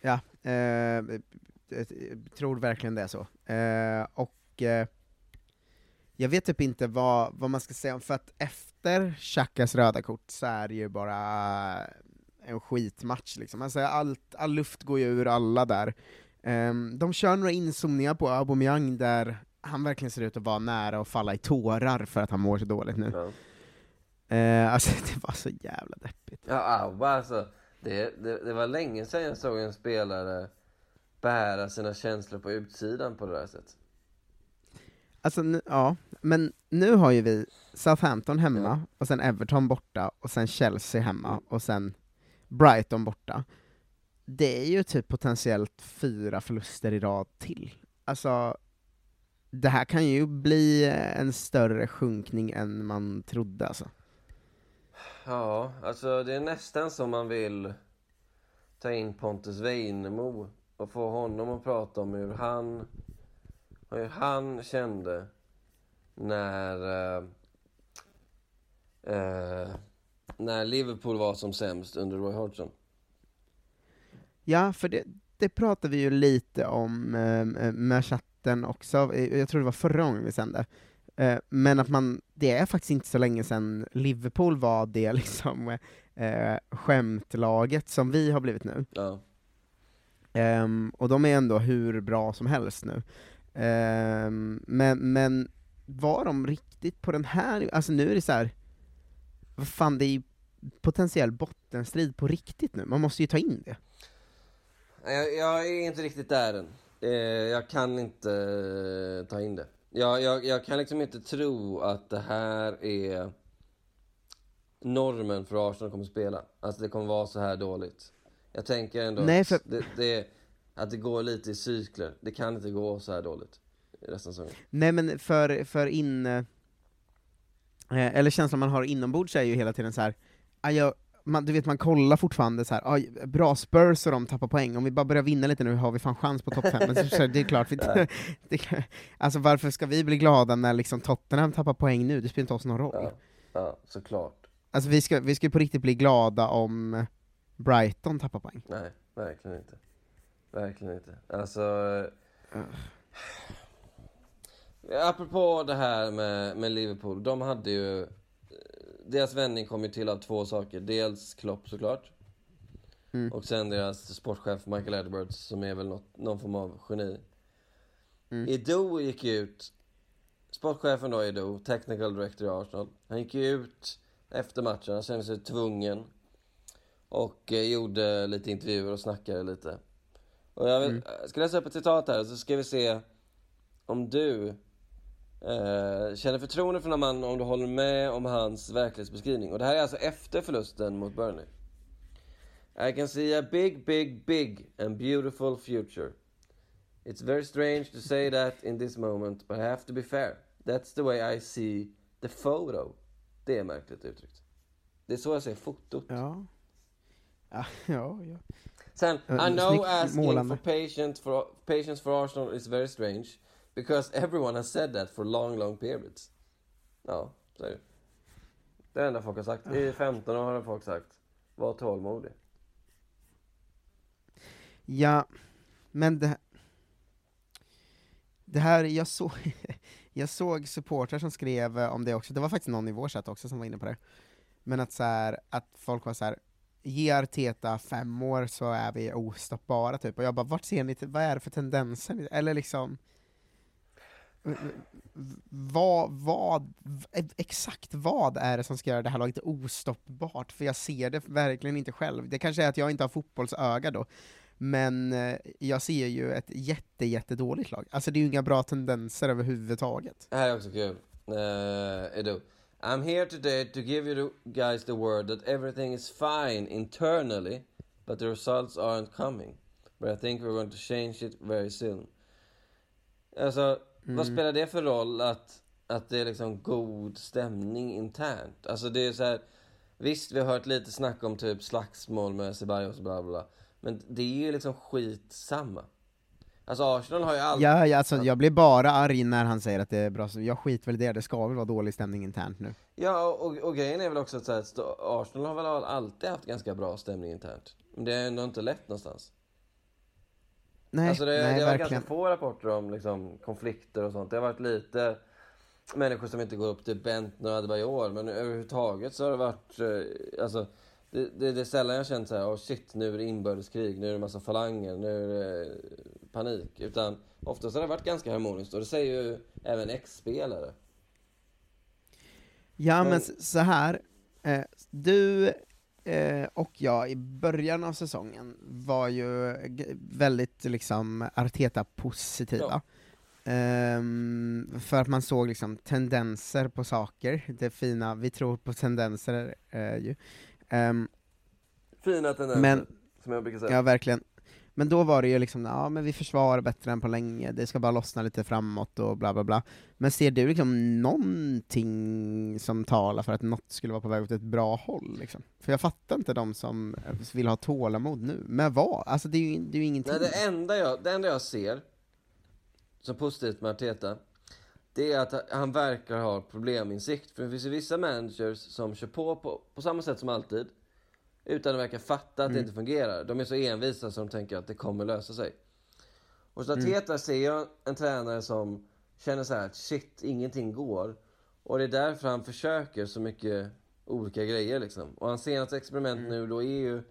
Ja, eh, jag tror verkligen det är så. Eh, och eh, jag vet typ inte vad, vad man ska säga om, för att efter Xhakas röda kort så är det ju bara en skitmatch liksom. Alltså allt, all luft går ju ur alla där. Eh, de kör några inzoomningar på Aubameyang där han verkligen ser ut att vara nära att falla i tårar för att han mår så dåligt nu. Ja. Eh, alltså det var så jävla deppigt. Ja, Auba alltså. Det, det, det var länge sedan jag såg en spelare bära sina känslor på utsidan på det där sättet. Alltså, nu, ja, men nu har ju vi Southampton hemma, och sen Everton borta, och sen Chelsea hemma, och sen Brighton borta. Det är ju typ potentiellt fyra förluster i rad till. Alltså, det här kan ju bli en större sjunkning än man trodde alltså. Ja, alltså det är nästan som man vill ta in Pontus Weinemo och få honom att prata om hur han, hur han kände när, eh, eh, när Liverpool var som sämst under Roy Hodgson. Ja, för det, det pratade vi ju lite om eh, med chatten också, jag tror det var förra gången vi sände. Eh, men att man, det är faktiskt inte så länge sedan Liverpool var det liksom eh, skämtlaget som vi har blivit nu. Ja. Ehm, och de är ändå hur bra som helst nu. Ehm, men, men var de riktigt på den här, alltså nu är det så här. vad fan det är ju potentiell bottenstrid på riktigt nu, man måste ju ta in det. Jag, jag är inte riktigt där än. Eh, jag kan inte eh, ta in det. Jag, jag, jag kan liksom inte tro att det här är normen för Arsenal kommer att spela. Alltså det kommer vara så här dåligt. Jag tänker ändå Nej, att, för- det, det, att det går lite i cykler. Det kan inte gå så här dåligt resten av säsongen. Nej men för, för in... Eh, eller känslan man har inombords är ju hela tiden så här. jag, man, du vet man kollar fortfarande så här, ah, bra Spurs och de tappar poäng, om vi bara börjar vinna lite nu har vi fan chans på topp 5, men så, så, det är klart, vi, det, alltså varför ska vi bli glada när liksom Tottenham tappar poäng nu, det spelar inte oss någon roll. Ja, ja såklart. Alltså vi ska, vi ska på riktigt bli glada om Brighton tappar poäng. Nej, verkligen inte. Verkligen inte. Alltså... Apropå det här med, med Liverpool, de hade ju... Deras vändning kom ju till av två saker. Dels Klopp såklart. Mm. Och sen deras sportchef Michael Edwards som är väl något, någon form av geni. Mm. Edo gick ut, sportchefen då Edo, technical director i Arsenal. Han gick ju ut efter matchen, han kände sig tvungen. Och eh, gjorde lite intervjuer och snackade lite. Och jag, vill, Mm. jag ska läsa upp ett citat här så ska vi se om du eh, känner förtroende för mannen, om du håller med om hans verklighetsbeskrivning. Och det här är alltså efter förlusten mot Burnley. I can see a big, big, big and beautiful future. It's very strange to say that in this moment, but I have to be fair. That's the way I see the photo. Det är märkligt uttryckt. Det är så jag ser fotot. Ja. Ja, ja, ja. Sen, I know asking målande. for patience for patience for Arsenal is very strange because everyone has said that for long, long periods. Ja, så är det. Det är det enda folk har sagt. I 15 år har folk sagt, var tålmodig. Ja, men det, det här, jag, så, jag såg supportrar som skrev eh, om det också, det var faktiskt någon i vår chatt också som var inne på det, men att, så här, att folk var så här. ge Arteta fem år så är vi ostoppbara typ, och jag bara, vart ser ni, vad är det för tendenser? Eller liksom, vad, vad, exakt vad är det som ska göra det här laget ostoppbart? För jag ser det verkligen inte själv. Det kanske är att jag inte har fotbollsöga då, men eh, jag ser ju ett jätte, jätte dåligt lag. Alltså det är ju inga bra tendenser överhuvudtaget. Det här är också kul. Uh, Edo. I'm here today to give you guys the word that everything is fine internally, but the results aren't coming. But I think we're going to change it very soon. Alltså, vad Mm. spelar det för roll att, att det är liksom god stämning internt? Alltså det är så här, visst vi har hört lite snack om typ slagsmål med Ceballos bla bla. Men det är ju liksom skitsamma. Alltså Arsenal har ju alltid... Ja, ja, alltså, jag blir bara arg när han säger att det är bra, jag skiter väl i det, det ska väl vara dålig stämning internt nu. Ja, och, och grejen är väl också att så här, Arsenal har väl alltid haft ganska bra stämning internt. Men det är ändå inte lätt någonstans. Nej, alltså det, nej det har varit verkligen. ganska få rapporter om liksom, konflikter och sånt. Det har varit lite människor som inte går upp till Bentner och Adebayor. Men överhuvudtaget så har det varit, eh, alltså, det, det, det är sällan jag känt så här, oh shit, nu är det inbördeskrig, nu är det massa falanger, nu är det eh, panik. Utan oftast har det varit ganska harmoniskt och det säger ju även ex-spelare. Ja men Men- så här. Eh, du eh, och jag i början av säsongen var ju väldigt liksom Arteta-positiva. Ehm, för att man såg liksom tendenser på saker, det fina, vi tror på tendenser eh, ju. Ehm, Fina tendenser, men, som jag brukar säga. Ja verkligen. Men då var det ju liksom, ja men vi försvarar bättre än på länge, det ska bara lossna lite framåt och bla bla bla. Men ser du liksom någonting som talar för att något skulle vara på väg åt ett bra håll? Liksom? För jag fattar inte de som vill ha tålamod nu. Men vad? Alltså det är ju, det är ju ingenting. Nej, det, enda jag, det enda jag ser som positivt med Arteta, det är att han verkar ha probleminsikt. För det finns ju vissa managers som kör på, på på samma sätt som alltid, utan att verka fatta att det Mm. inte fungerar. De är så envisa så de tänker att det kommer lösa sig. Och så Mm. Arteta ser jag en tränare som känner så här att shit, ingenting går. Och det är därför han försöker så mycket olika grejer liksom. Och hans senaste experiment Mm. nu då är ju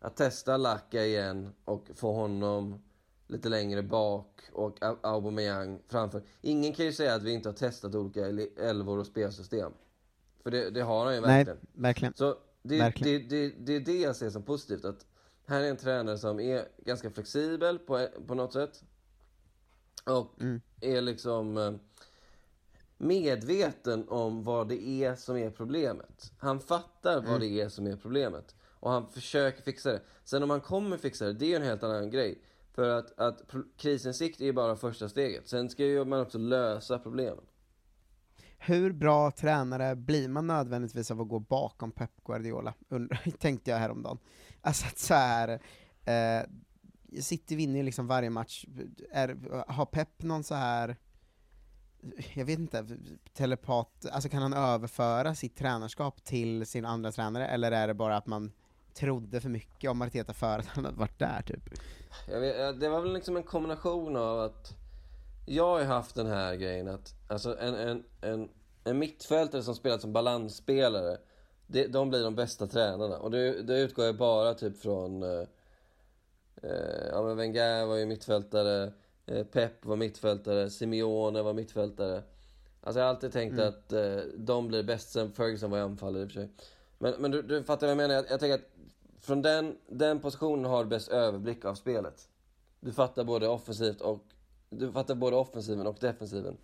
att testa Lacka igen och få honom lite längre bak och Au- Aubameyang framför. Ingen kan ju säga att vi inte har testat olika el- elvor och spelsystem. För det, det har han ju Nej, verkligen. verkligen. Så det, Verkligen. det, det, det är det jag ser som positivt. Att här är en tränare som är ganska flexibel på, på något sätt. Och Mm. är liksom eh, medveten om vad det är som är problemet. Han fattar vad Mm. det är som är problemet. Och han försöker fixa det. Sen om han kommer fixa det, det är ju en helt annan grej. För att, att krisinsikt är ju bara första steget. Sen ska ju man också lösa problemen. Hur bra tränare blir man nödvändigtvis av att gå bakom Pep Guardiola? Undrar, tänkte jag häromdagen. Alltså att så här, eh, City vinner ju liksom varje match, är, har Pep någon så här jag vet inte, telepat, alltså kan han överföra sitt tränarskap till sin andra tränare, eller är det bara att man trodde för mycket om Arteta för att han hade varit där typ? Jag vet, eh, det var väl liksom en kombination av att jag har ju haft den här grejen att alltså en, en, en, en mittfältare som spelat som balansspelare, det, de blir de bästa tränarna. Och det, det utgår jag bara typ från, eh, eh, ja men Wenger var ju mittfältare, eh, Pep var mittfältare, Simeone var mittfältare. Alltså jag har alltid tänkt Mm. att eh, de blir bäst, sen Ferguson var i anfallare i och för sig. Men, men du, du fattar vad jag menar? Jag, jag tänker att från den, den positionen har du bäst överblick av spelet. Du fattar både offensivt och du fattar både offensiven och defensiven.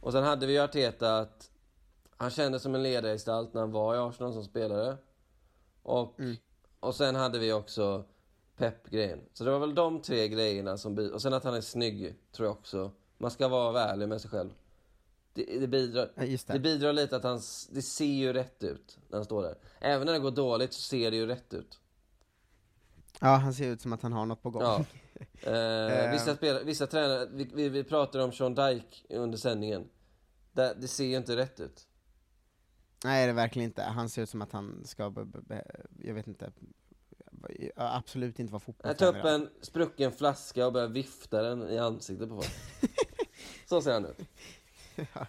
Och sen hade vi ju Arteta att han kändes som en ledargestalt när han var i Arsenal som spelare. Och, och sen hade vi också Pep-grejen. Så det var väl de tre grejerna som... bi- Och sen att han är snygg, tror jag också. Man ska vara ärlig med sig själv. Det, det, bidrar, Ja, det. det bidrar lite att han... Det ser ju rätt ut när han står där. Även när det går dåligt så ser det ju rätt ut. Ja, han ser ut som att han har något på gång. Ja. Eh, Eh. vissa, spelare, vissa tränare, vi, vi, vi pratade om Sean Dyke under sändningen. Det, det ser ju inte rätt ut. Nej, det är verkligen inte. Han ser ut som att han ska, jag vet inte, absolut inte vara Jag fotbollstränare. tar upp en sprucken flaska och börjar vifta den i ansiktet på folk. Så ser han ut. ja,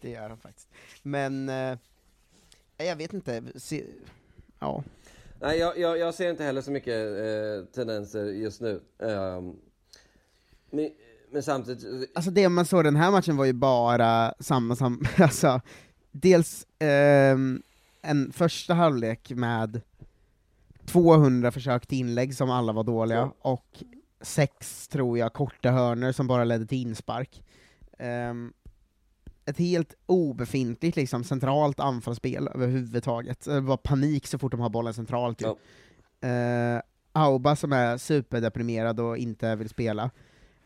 det gör han faktiskt. Men, eh, jag vet inte, se, ja. Nej, jag, jag, jag ser inte heller så mycket eh, tendenser just nu. Ehm, men, men samtidigt... Alltså det man såg den här matchen var ju bara samma som, alltså, dels ehm, en första halvlek med 200 försök till inlägg som alla var dåliga, Ja. och sex, tror jag, korta hörnor som bara ledde till inspark. Ehm, ett helt obefintligt liksom, centralt anfallsspel överhuvudtaget. Det var panik så fort de har bollen centralt ju. Ja. Eh, Auba som är superdeprimerad och inte vill spela.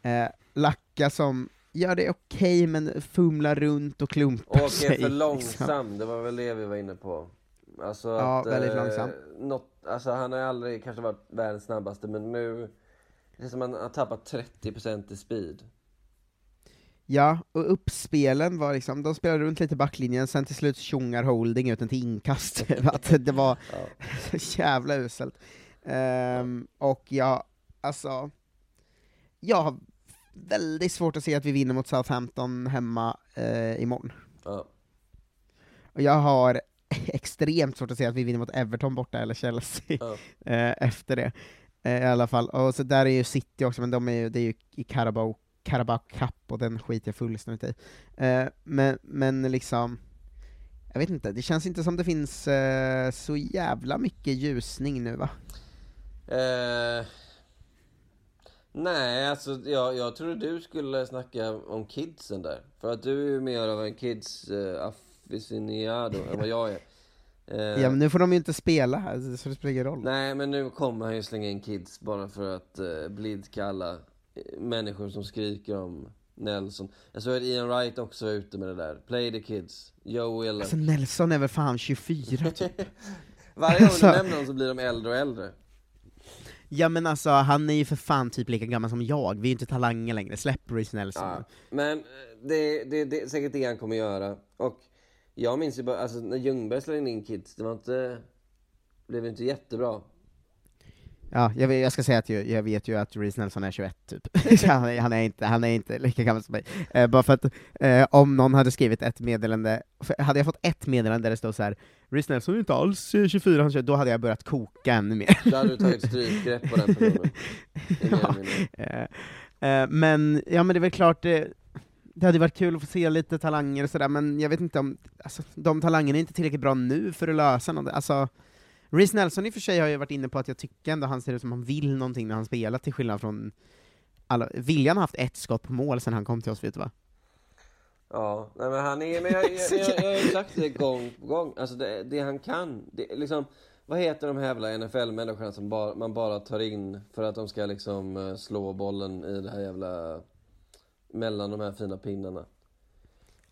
Eh, Lacka som gör det okej, men fumlar runt och klumpar Åker sig. för liksom. långsam, det var väl det vi var inne på. Alltså Ja, att, väldigt eh, långsam. Något, alltså han har aldrig kanske varit världens snabbaste, men nu... Det är som att han har tappat 30% i speed. Ja, och uppspelen var liksom, de spelade runt lite backlinjen, sen till slut tjongar holding ut den till inkast. att det var så jävla uselt. Ehm, och jag, alltså, jag har väldigt svårt att se att vi vinner mot Southampton hemma eh, imorgon. Ja. Och jag har extremt svårt att se att vi vinner mot Everton borta, eller Chelsea, Ja. eh, efter det. Eh, I alla fall. Och så där är ju City också, men de är ju, det är ju i Carabao, Carabao Cup, och den skiter jag fullständigt i. Eh, men, men liksom, jag vet inte, det känns inte som det finns eh, så jävla mycket ljusning nu va? Eh, nej, alltså jag, jag trodde du skulle snacka om kidsen där. För att du är ju mer av en kids eh, aficionado än vad jag är. Eh, Ja men nu får de ju inte spela här, så det spelar ingen roll. Nej, men nu kommer han ju slänga in kids bara för att eh, blidka alla människor som skriker om Nelson. Jag såg att Ian Wright också var ute med det där. Play the kids. Joe Willock. Alltså Nelson är väl fan 24 typ. Varje gång alltså- du nämner dem så blir de äldre och äldre. Ja men alltså, han är ju för fan typ lika gammal som jag, vi är ju inte talanger längre, släpp Reece Nelson. Ja, men eh, det, det, det är säkert det han kommer göra. Och jag minns ju bara, alltså när Ljungberg slängde in kids, det var inte... blev inte jättebra. Ja, jag, jag ska säga att jag, jag vet ju att Reece Nelson är 21 typ. Han, är, han, är inte, han är inte lika gammal som mig. Eh, bara för att eh, om någon hade skrivit ett meddelande, hade jag fått ett meddelande där det stod så här Reece Nelson är inte alls eh, 24, han är 21", då hade jag börjat koka ännu mer. Då hade du tagit strypgrepp på den personen. Mindre. Eh, eh, men, ja men det är väl klart, det, det hade varit kul att få se lite talanger och sådär, men jag vet inte om, alltså, de talangerna är inte tillräckligt bra nu för att lösa något. Alltså, Reece Nelson i och för sig har jag varit inne på att jag tycker ändå han ser ut som han vill någonting när han spelar, till skillnad från alla, William har haft ett skott på mål sen han kom till oss, vet du va? Ja, nej men han är, men jag, jag, jag, jag har ju sagt det gång på gång, alltså det, det han kan, det, liksom, vad heter de här jävla NFL-människorna som bara, man bara tar in för att de ska liksom eh, slå bollen i det här jävla, mellan de här fina pinnarna?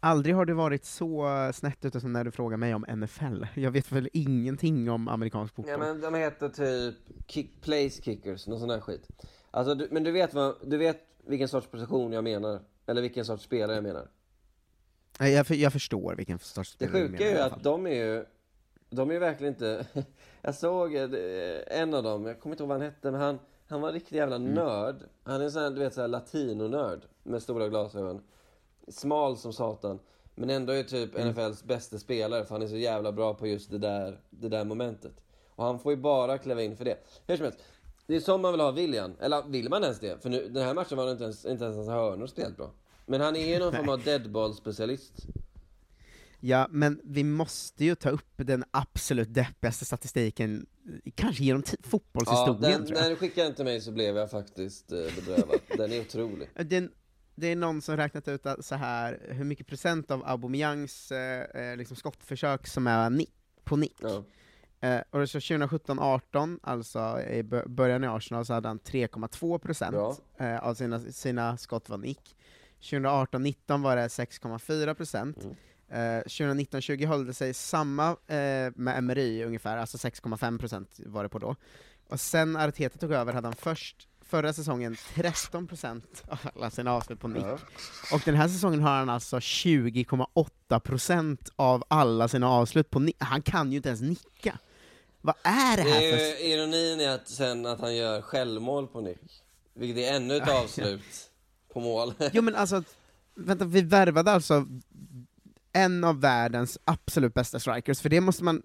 Aldrig har det varit så snett ute som när du frågar mig om NFL. Jag vet väl ingenting om amerikansk fotboll. Ja men de heter typ kick, place kickers, någon sån där skit. Alltså, du, men du vet, vad, du vet vilken sorts position jag menar? Eller vilken sorts spelare jag menar? Nej, Jag, för, jag förstår vilken sorts Det spelare du sjuka är menar ju att de är ju, de är ju verkligen inte, jag såg eh, en av dem, jag kommer inte ihåg vad han hette, men han, Han var en riktig jävla nörd. Han är en sån här, du vet, så här latinonörd med stora glasögon. Smal som satan. Men ändå är typ NFLs bästa spelare för han är så jävla bra på just det där, det där momentet. Och han får ju bara kliva in för det. Hur som helst, det är som man vill ha William. Eller vill man ens det? För nu, den här matchen var inte ens, inte ens hans hörnor spelat bra. Men han är ju någon form av deadball-specialist. Ja, men vi måste ju ta upp den absolut deppigaste statistiken, kanske genom ti- Ja, fotbollshistorien den, tror jag. när du skickade den till mig så blev jag faktiskt eh, bedrövad. Den är otrolig. Det, det är någon som räknat ut att så här hur mycket procent av Aubameyangs eh, eh, liksom skottförsök som är nick, på nick. Eh, och så 2017-18, alltså i bö- början i Arsenal, så hade han 3,2 procent eh, av sina, sina skott var nick. 2018-19 var det 6,4 procent. Eh, 2019-20 höll det sig samma eh, med Emery ungefär, alltså 6,5 procent var det på då. Och sen Arteta tog över hade han först förra säsongen 13 procent av alla sina avslut på nick. Och den här säsongen har han alltså 20,8 procent av alla sina avslut på nick. Han kan ju inte ens nicka. Vad är det här Det för... är, ironin är att sen att han gör självmål på nick. Vilket är ännu ett avslut på mål. Jo men alltså, vänta, vi värvade alltså en av världens absolut bästa strikers, för det måste man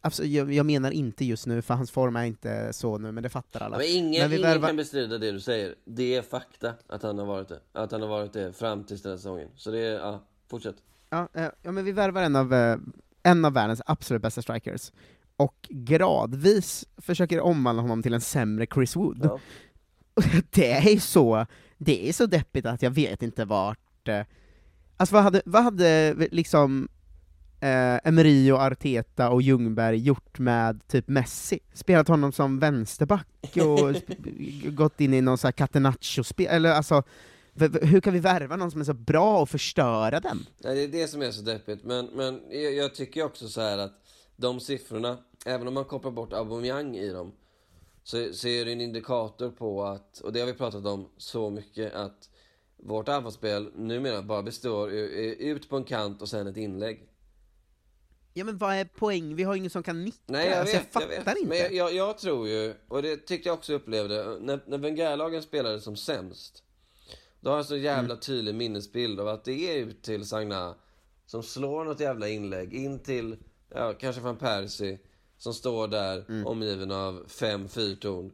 Alltså, jag, jag menar inte just nu, för hans form är inte så nu, men det fattar alla. Men ingen, Men ingen värvar- kan bestrida det du säger. Det är fakta att han har varit det. Att han har varit det fram till den här säsongen. Så det är, ja, fortsätt. Ja, eh, ja, men vi värvar en av, eh, en av världens absolut bästa strikers, och gradvis försöker omvandla honom till en sämre Chris Wood. Och det är så, det är så deppigt att jag vet inte vart... Eh, alltså vad hade, vad hade liksom eh, Emery och Arteta och Ljungberg gjort med typ Messi? Spelat honom som vänsterback och gått in i någon sån här catenaccio-spel, eller alltså, hur kan vi värva någon som är så bra och förstöra den? Nej, det är det som är så deppigt. Men, men jag, jag tycker också så här att de siffrorna, även om man kopplar bort Aubameyang i dem, så, så är det en indikator på att, och det har vi pratat om så mycket, att vårt anfallsspel numera bara består ut på en kant och sen ett inlägg. Ja men vad är poäng? Vi har ingen som kan nicka, Nej, jag alltså, vet, jag jag fattar vet. inte. Men jag, jag, jag tror ju, och det tyckte jag också jag upplevde, när, när Wenger-lagen spelade som sämst, då har jag så jävla tydlig minnesbild av att det är ut till Sagna som slår något jävla inlägg in till, ja, kanske van Persie, som står där omgiven av fem fyrtorn,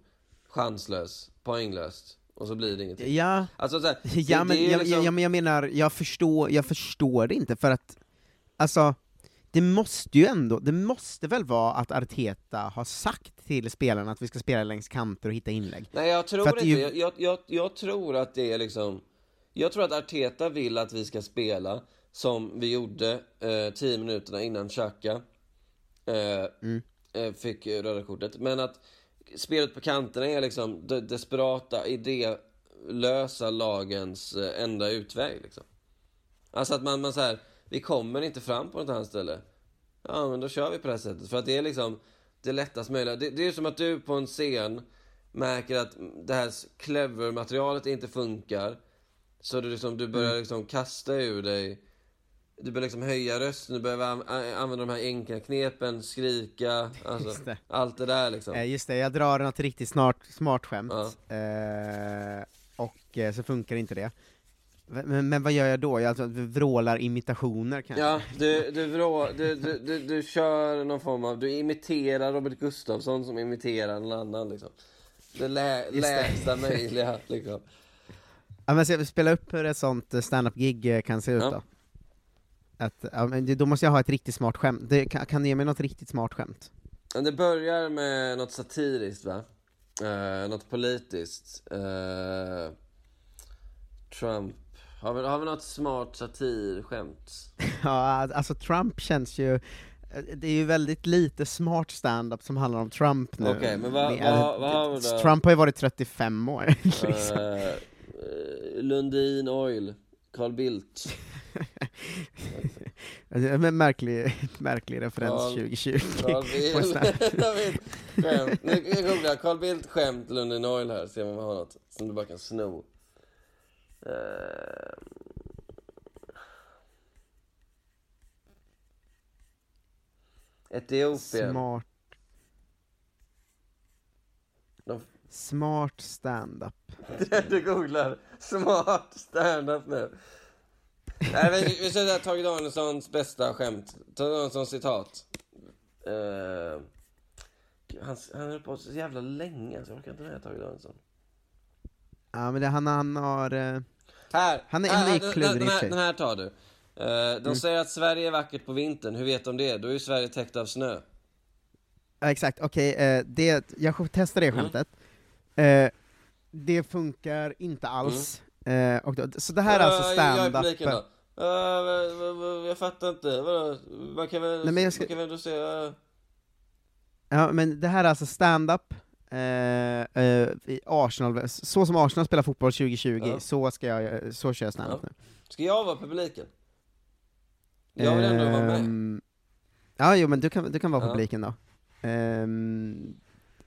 chanslös, poänglöst, och så blir det ingenting. Ja, Alltså, så här, ja, men, jag, liksom- jag, men jag menar, jag förstår, jag förstår det inte, för att, alltså, det måste ju ändå, det måste väl vara att Arteta har sagt till spelarna att vi ska spela längs kanter och hitta inlägg? Nej, jag tror inte ju- jag, jag, jag tror att det är liksom... Jag tror att Arteta vill att vi ska spela som vi gjorde eh, tio minuterna innan Xhaka eh, Mm. eh, fick röda kortet. Men att spelet på kanterna är liksom det desperata, idélösa lagens eh, enda utväg. Liksom. Alltså att man, man så här, vi kommer inte fram på något annat ställe. Ja, men då kör vi på det här sättet. För att det är liksom det lättast möjliga. Det, det är som att du på en scen märker att det här clever-materialet inte funkar. Så du, liksom, du börjar Mm. liksom kasta ur dig. Du börjar liksom höja rösten, du börjar an- använda de här enkla knepen, skrika, alltså, det. allt det där liksom. Just det, jag drar något riktigt snart, smart skämt, eh, och eh, så funkar inte det. Men, men vad gör jag då? Jag alltså, vrålar imitationer kanske? Ja, du, du, vrå, du, du, du, du kör någon form av, du imiterar Robert Gustafsson som imiterar någon annan liksom. Det lä, lägsta möjliga liksom. Ja, men vi spela upp hur ett sånt eh, stand-up-gig eh, kan se ut Ja. då? Att, ja, men då måste jag ha ett riktigt smart skämt. Det, kan, kan du ge mig något riktigt smart skämt? Det börjar med något satiriskt va? Eh, något politiskt. Eh, Trump. Har vi, har vi något smart satirskämt? Ja, alltså Trump känns ju... Det är ju väldigt lite smart stand-up som handlar om Trump nu. Okej, men vad- Med- vad- vad har? Trump har ju varit 35 år, liksom. Eh, Lundin Oil. Carl Bildt. Men märklig, märklig referens Carl- 2020. Carl Bildt. Jag vet. Skämt. Nu jag googlar Carl Bildt skämt Lundin Oil här, ser om vi har något som du bara kan sno. Eh, Etiopien. Smart. De, Smart stand-up. du googlar smart stand-up nu. Nej, men vi säger Tage Danielssons bästa skämt. Tage Danielssons citat. Uh, han, han höll på så jävla länge, så jag orkar inte med Tage Danielsson. Ja men det, han, han har... eh, Här! Han är här, den, den, klurig för här, den här tar du. Eh, de säger att Sverige är vackert på vintern, hur vet de det? Då är ju Sverige täckt av snö. Ja, exakt, okej, eh, det, jag testar det Mm. skämtet. Eh, det funkar inte alls. Eh, och då, så det här är alltså Eh, Jag är stand-up. Eh, vad- vad- jag fattar inte, vadå? Man kan väl, Nej, men jag ska- man kan väl då säga... eh, Ja, men det här är alltså stand-up, eh, eh, i Arsenal, så som Arsenal spelar fotboll 2020, Ja. så, ska jag, så kör jag stand-up Ja. nu. Ska jag vara publiken? Jag vill ändå vara med. Ehm, Ja, jo men du kan, du kan vara Ja. publiken då. Ehm,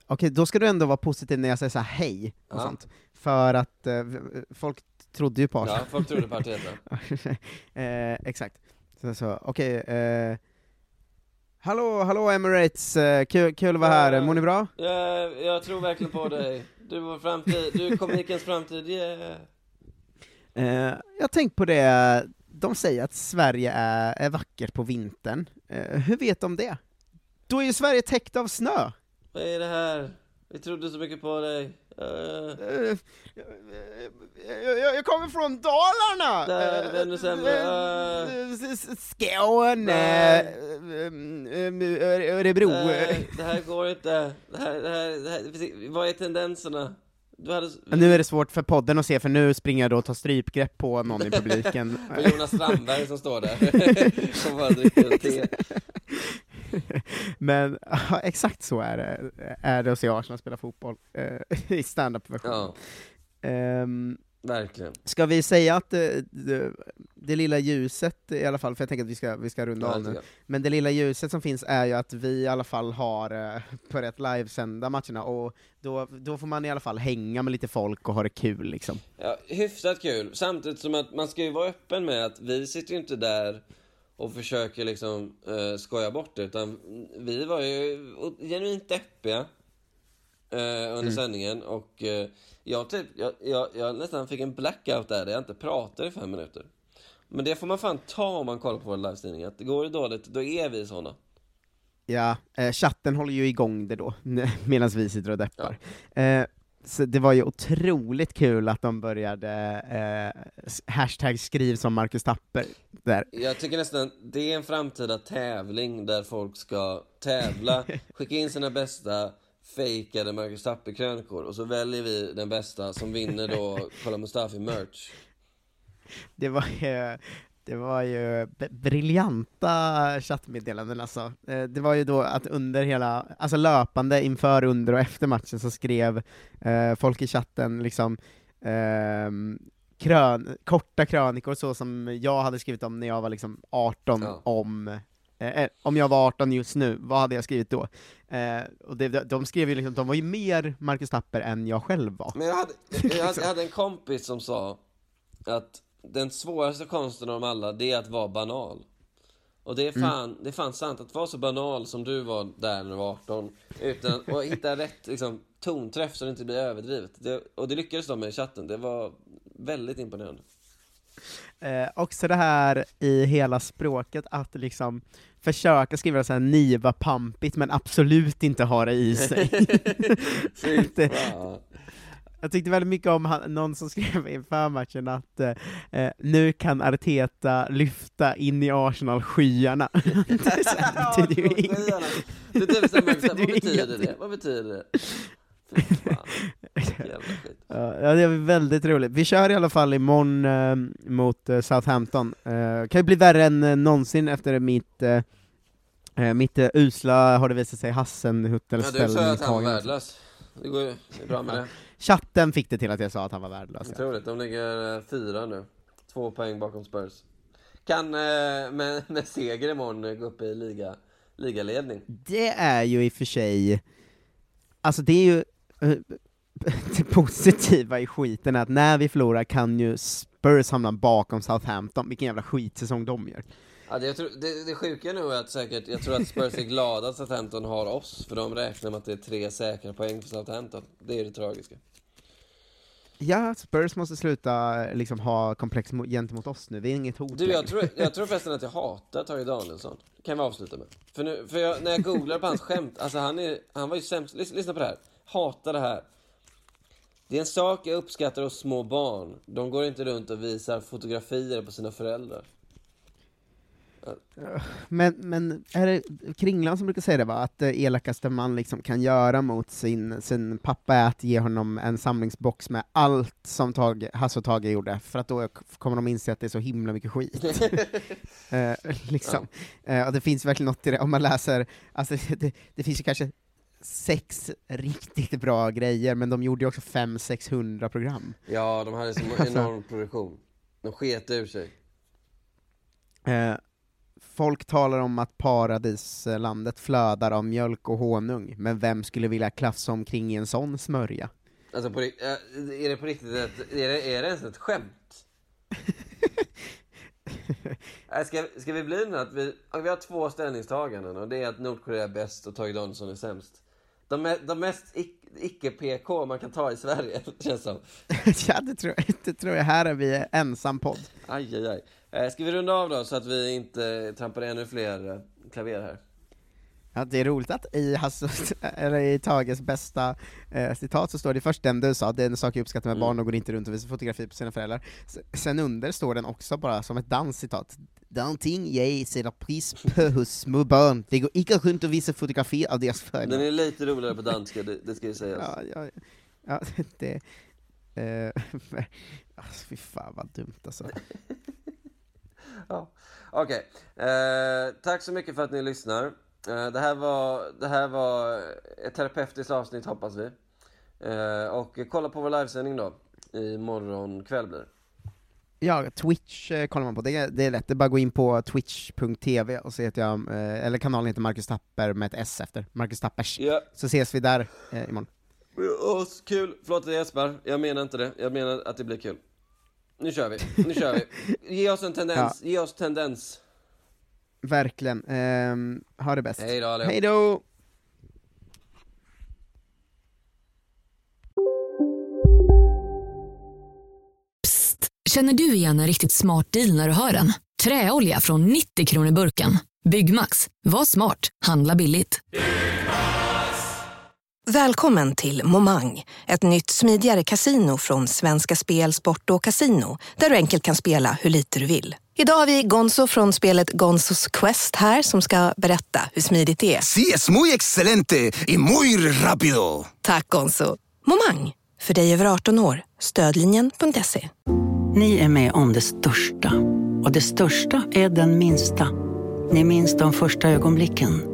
Okej, då ska du ändå vara positiv när jag säger så här hej och Ja. sånt. För att eh, folk trodde ju på Arsenal. Ja, folk trodde på Arteta. eh, exakt. Så, så okej. eh, hallå, hallå Emirates, eh, kul, kul att vara här, mår ni bra? Jag, jag tror verkligen på dig. Du är vår framtid, du är komikens framtid, yeah. Eh, jag har tänkt på det, de säger att Sverige är, är vackert på vintern. Eh, hur vet de det? Då är ju Sverige täckt av snö! Vad är det här? Vi trodde så mycket på dig. Eh, Eh, jag, jag, jag kommer från Dalarna! Där är det ännu sämre. Eh, s- Skåne, eh, Örebro. nej, det här går inte. Det här, det här, det här, vad är tendenserna? Hade... Nu är det svårt för podden att se, för nu springer jag då och tar strypgrepp på någon i publiken. Jonas Strandberg som står där. som bara dricker te. Men ja, exakt så är det, är det att se Arsenal spela fotboll eh, i stand-up-version. Ja, Ehm, verkligen. ska vi säga att det, det, det lilla ljuset i alla fall, för jag tänker att vi ska, vi ska runda Ja, av nu, men det lilla ljuset som finns är ju att vi i alla fall har eh, börjat livesända matcherna, och då, då får man i alla fall hänga med lite folk och ha det kul liksom. Ja, hyfsat kul. Samtidigt som att man ska ju vara öppen med att vi sitter ju inte där och försöker liksom uh, skoja bort det, utan vi var ju genuint deppiga eh, under Mm. sändningen och eh, jag, typ, jag, jag, jag nästan fick en blackout där, där jag inte pratade i fem minuter. Men det får man fan ta om man kollar på våra livestreaming, att det går det dåligt, då är vi såna. Ja, eh, chatten håller ju igång det då, medan vi sitter och deppar. Eh, så det var ju otroligt kul att de började eh, hashtag skriv som Marcus Tapper där. Jag tycker nästan det är en framtida tävling där folk ska tävla, skicka in sina bästa fejkade Marcus Tapper-krönikor och så väljer vi den bästa som vinner då Kolla Mustafi merch. Det var ju, det var ju briljanta chattmeddelanden alltså. Eh, det var ju då att under hela, alltså löpande inför, under och efter matchen så skrev eh, folk i chatten liksom ehm, krön, korta krönikor så som jag hade skrivit om när jag var liksom 18 Ja. om eh, eh, om jag var 18 just nu, vad hade jag skrivit då? Eh, och det, de skrev ju liksom, de var ju mer Marcus Tapper än jag själv var. Men jag hade, jag, hade, jag hade en kompis som sa att den svåraste konsten av alla, det är att vara banal. Och det är fan, det är fan sant, att vara så banal som du var där när du var 18, utan att hitta rätt liksom, tonträff så det inte blir överdrivet. Det, och det lyckades de med i chatten, det var väldigt imponerande. Eh, också det här i hela språket, att liksom försöka skriva så här niva pampigt, men absolut inte ha det i sig. Att. Jag tyckte väldigt mycket om han, någon som skrev inför matchen att eh, eh, nu kan Arteta lyfta in i så här, det betyder ju inget. Det är typ vad betyder det? Vad betyder det? Ja, ja, det är väldigt roligt. Vi kör i alla fall imorgon eh, mot eh, Southampton. Eh, kan ju bli värre än eh, någonsin efter mitt, eh, eh, mitt usla, har det visat sig, Ja, Hassenhuttel-ställning du sa att han var värdelös. Det går ju bra med det. Chatten fick det till att jag sa att han var värdelös. Otroligt, de ligger eh, fyra nu. Två poäng bakom Spurs. Kan eh, med, med seger imorgon gå upp i liga, ligaledning. Det är ju i och för sig, alltså det är ju, eh, det positiva i skiten är att när vi förlorar kan ju Spurs hamna bakom Southampton, vilken jävla skitsäsong de gör. Ja, det, jag tror, det, det sjuka nu är att säkert, jag tror att Spurs är glada att Southampton har oss, för de räknar med att det är tre säkra poäng för Southampton. Det är det tragiska. Ja, Spurs måste sluta liksom ha komplex mo- gentemot oss nu, vi är inget hot Du, jag tror, jag tror förresten att jag hatar Tage Danielsson. Det kan vi avsluta med. För, nu, för jag, när jag googlar på hans skämt, alltså han, är, han var ju sämst. Lys, lyssna på det här. Hatar det här. Det är en sak jag uppskattar hos små barn. De går inte runt och visar fotografier på sina föräldrar. Men, men är det Kringlan som brukar säga det va, att det elakaste man liksom kan göra mot sin, sin pappa är att ge honom en samlingsbox med allt som Hasse och Tage gjorde, för att då kommer de inse att det är så himla mycket skit. eh, liksom. eh, och det finns verkligen något i det, om man läser, alltså det, det finns ju kanske sex riktigt bra grejer, men de gjorde ju också 500-600 program. Ja, de hade så Alltså. enorm produktion. De sket ur sig. Eh, folk talar om att paradislandet flödar av mjölk och honung, men vem skulle vilja klafsa omkring i en sån smörja? Alltså, på, äh, är det på riktigt ett, är det, är det ens ett skämt? Ska, ska vi bli nu att vi, vi har två ställningstaganden och det är att Nordkorea är bäst och Tage Danielsson är sämst. De, de mest ic- icke-PK man kan ta i Sverige, känns som. ja, det tror, det tror jag. Här är vi ensam podd. Aj, aj, aj. Eh, Ska vi runda av då så att vi inte trampar ännu fler eh, klaver här? Ja, det är roligt att i, Hasse, eller i Tages bästa eh, citat så står det först den du sa, det är en sak jag uppskattar med Mm. barn och går inte runt och visar fotografi på sina föräldrar. Sen under står den också bara som ett danscitat. Någonting jag sätter pris på hos små barn, det går inte runt och visa fotografi av deras föräldrar. Den är lite roligare på danska, det, det ska ju sägas. Ja, ja, ja det... Eh, alltså, fy fan vad dumt alltså. Ja. Okej, eh, tack så mycket för att ni lyssnar. Eh, det, här var, det här var ett terapeutiskt avsnitt hoppas vi. Eh, och kolla på vår livesändning då, imorgon kväll blir det. Ja, Twitch eh, kollar man på, det är, det är lätt, det är bara att gå in på twitch.tv och se att jag, eh, eller kanalen heter Marcus Tapper med ett S efter, Marcus Tappers. Ja. Så ses vi där eh, imorgon. Åh, kul! Förlåt gäspar, jag menar inte det. Jag menar att det blir kul. Nu kör vi, nu kör vi. Ge oss en tendens, ge oss tendens. Verkligen. Ehm, ha det bäst. Hej då. Hej då! Känner du igen en riktigt smart deal när du hör den? Träolja från 90 kronor burken. Byggmax. Var smart. Handla billigt. Välkommen till Momang, ett nytt smidigare kasino från Svenska Spel, Sport och Casino där du enkelt kan spela hur lite du vill. Idag har vi Gonzo från spelet Gonzos Quest här som ska berätta hur smidigt det är. Sí, es muy excelente y muy rápido. Tack Gonzo! Momang, för dig över 18 år. Stödlinjen.se. Ni är med om det största. Och det största är den minsta. Ni minns de första ögonblicken.